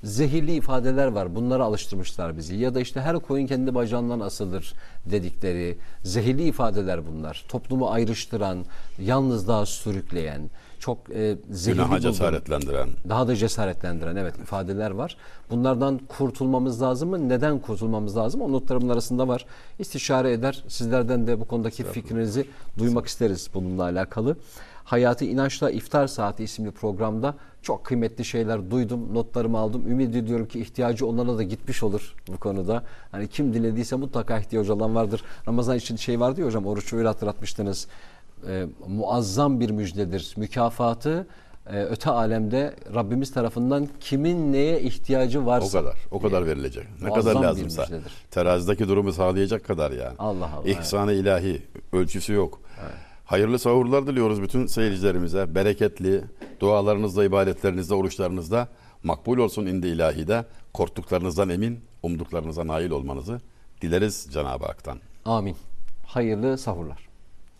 zehirli ifadeler var. Bunlara alıştırmışlar bizi. Ya da işte her koyun kendi bacağından asılır dedikleri zehirli ifadeler bunlar. Toplumu ayrıştıran, yalnızlığa sürükleyen, çok e, zehirli Günaha cesaretlendiren. daha da cesaretlendiren evet ifadeler var. Bunlardan kurtulmamız lazım mı? Neden kurtulmamız lazım? O notlarımın arasında var. İstişare eder. Sizlerden de bu konudaki fikrinizi duymak isteriz bununla alakalı. Hayatı İnançla İftar Saati isimli programda çok kıymetli şeyler duydum, notlarımı aldım. Ümit ediyorum ki ihtiyacı olana da gitmiş olur bu konuda. Hani kim dinlediyse mutlaka ihtiyacı olan vardır. Ramazan için şey vardı ya hocam oruç öyle hatırlatmıştınız. Ee, muazzam bir müjdedir. Mükafatı e, öte alemde Rabbimiz tarafından kimin neye ihtiyacı O varsa. kadar. O kadar verilecek. Ne Muazzam kadar bir lazımsa. müjdedir. Terazideki durumu sağlayacak kadar yani. Allah Allah, İhsan-ı ilahi. Ölçüsü yok. Hayırlı sahurlar diliyoruz bütün seyircilerimize. Bereketli dualarınızda, ibadetlerinizde, oruçlarınızda makbul olsun indi ilahide. Korktuklarınızdan emin, umduklarınıza nail olmanızı dileriz Cenab-ı Hak'tan. Amin. Hayırlı sahurlar.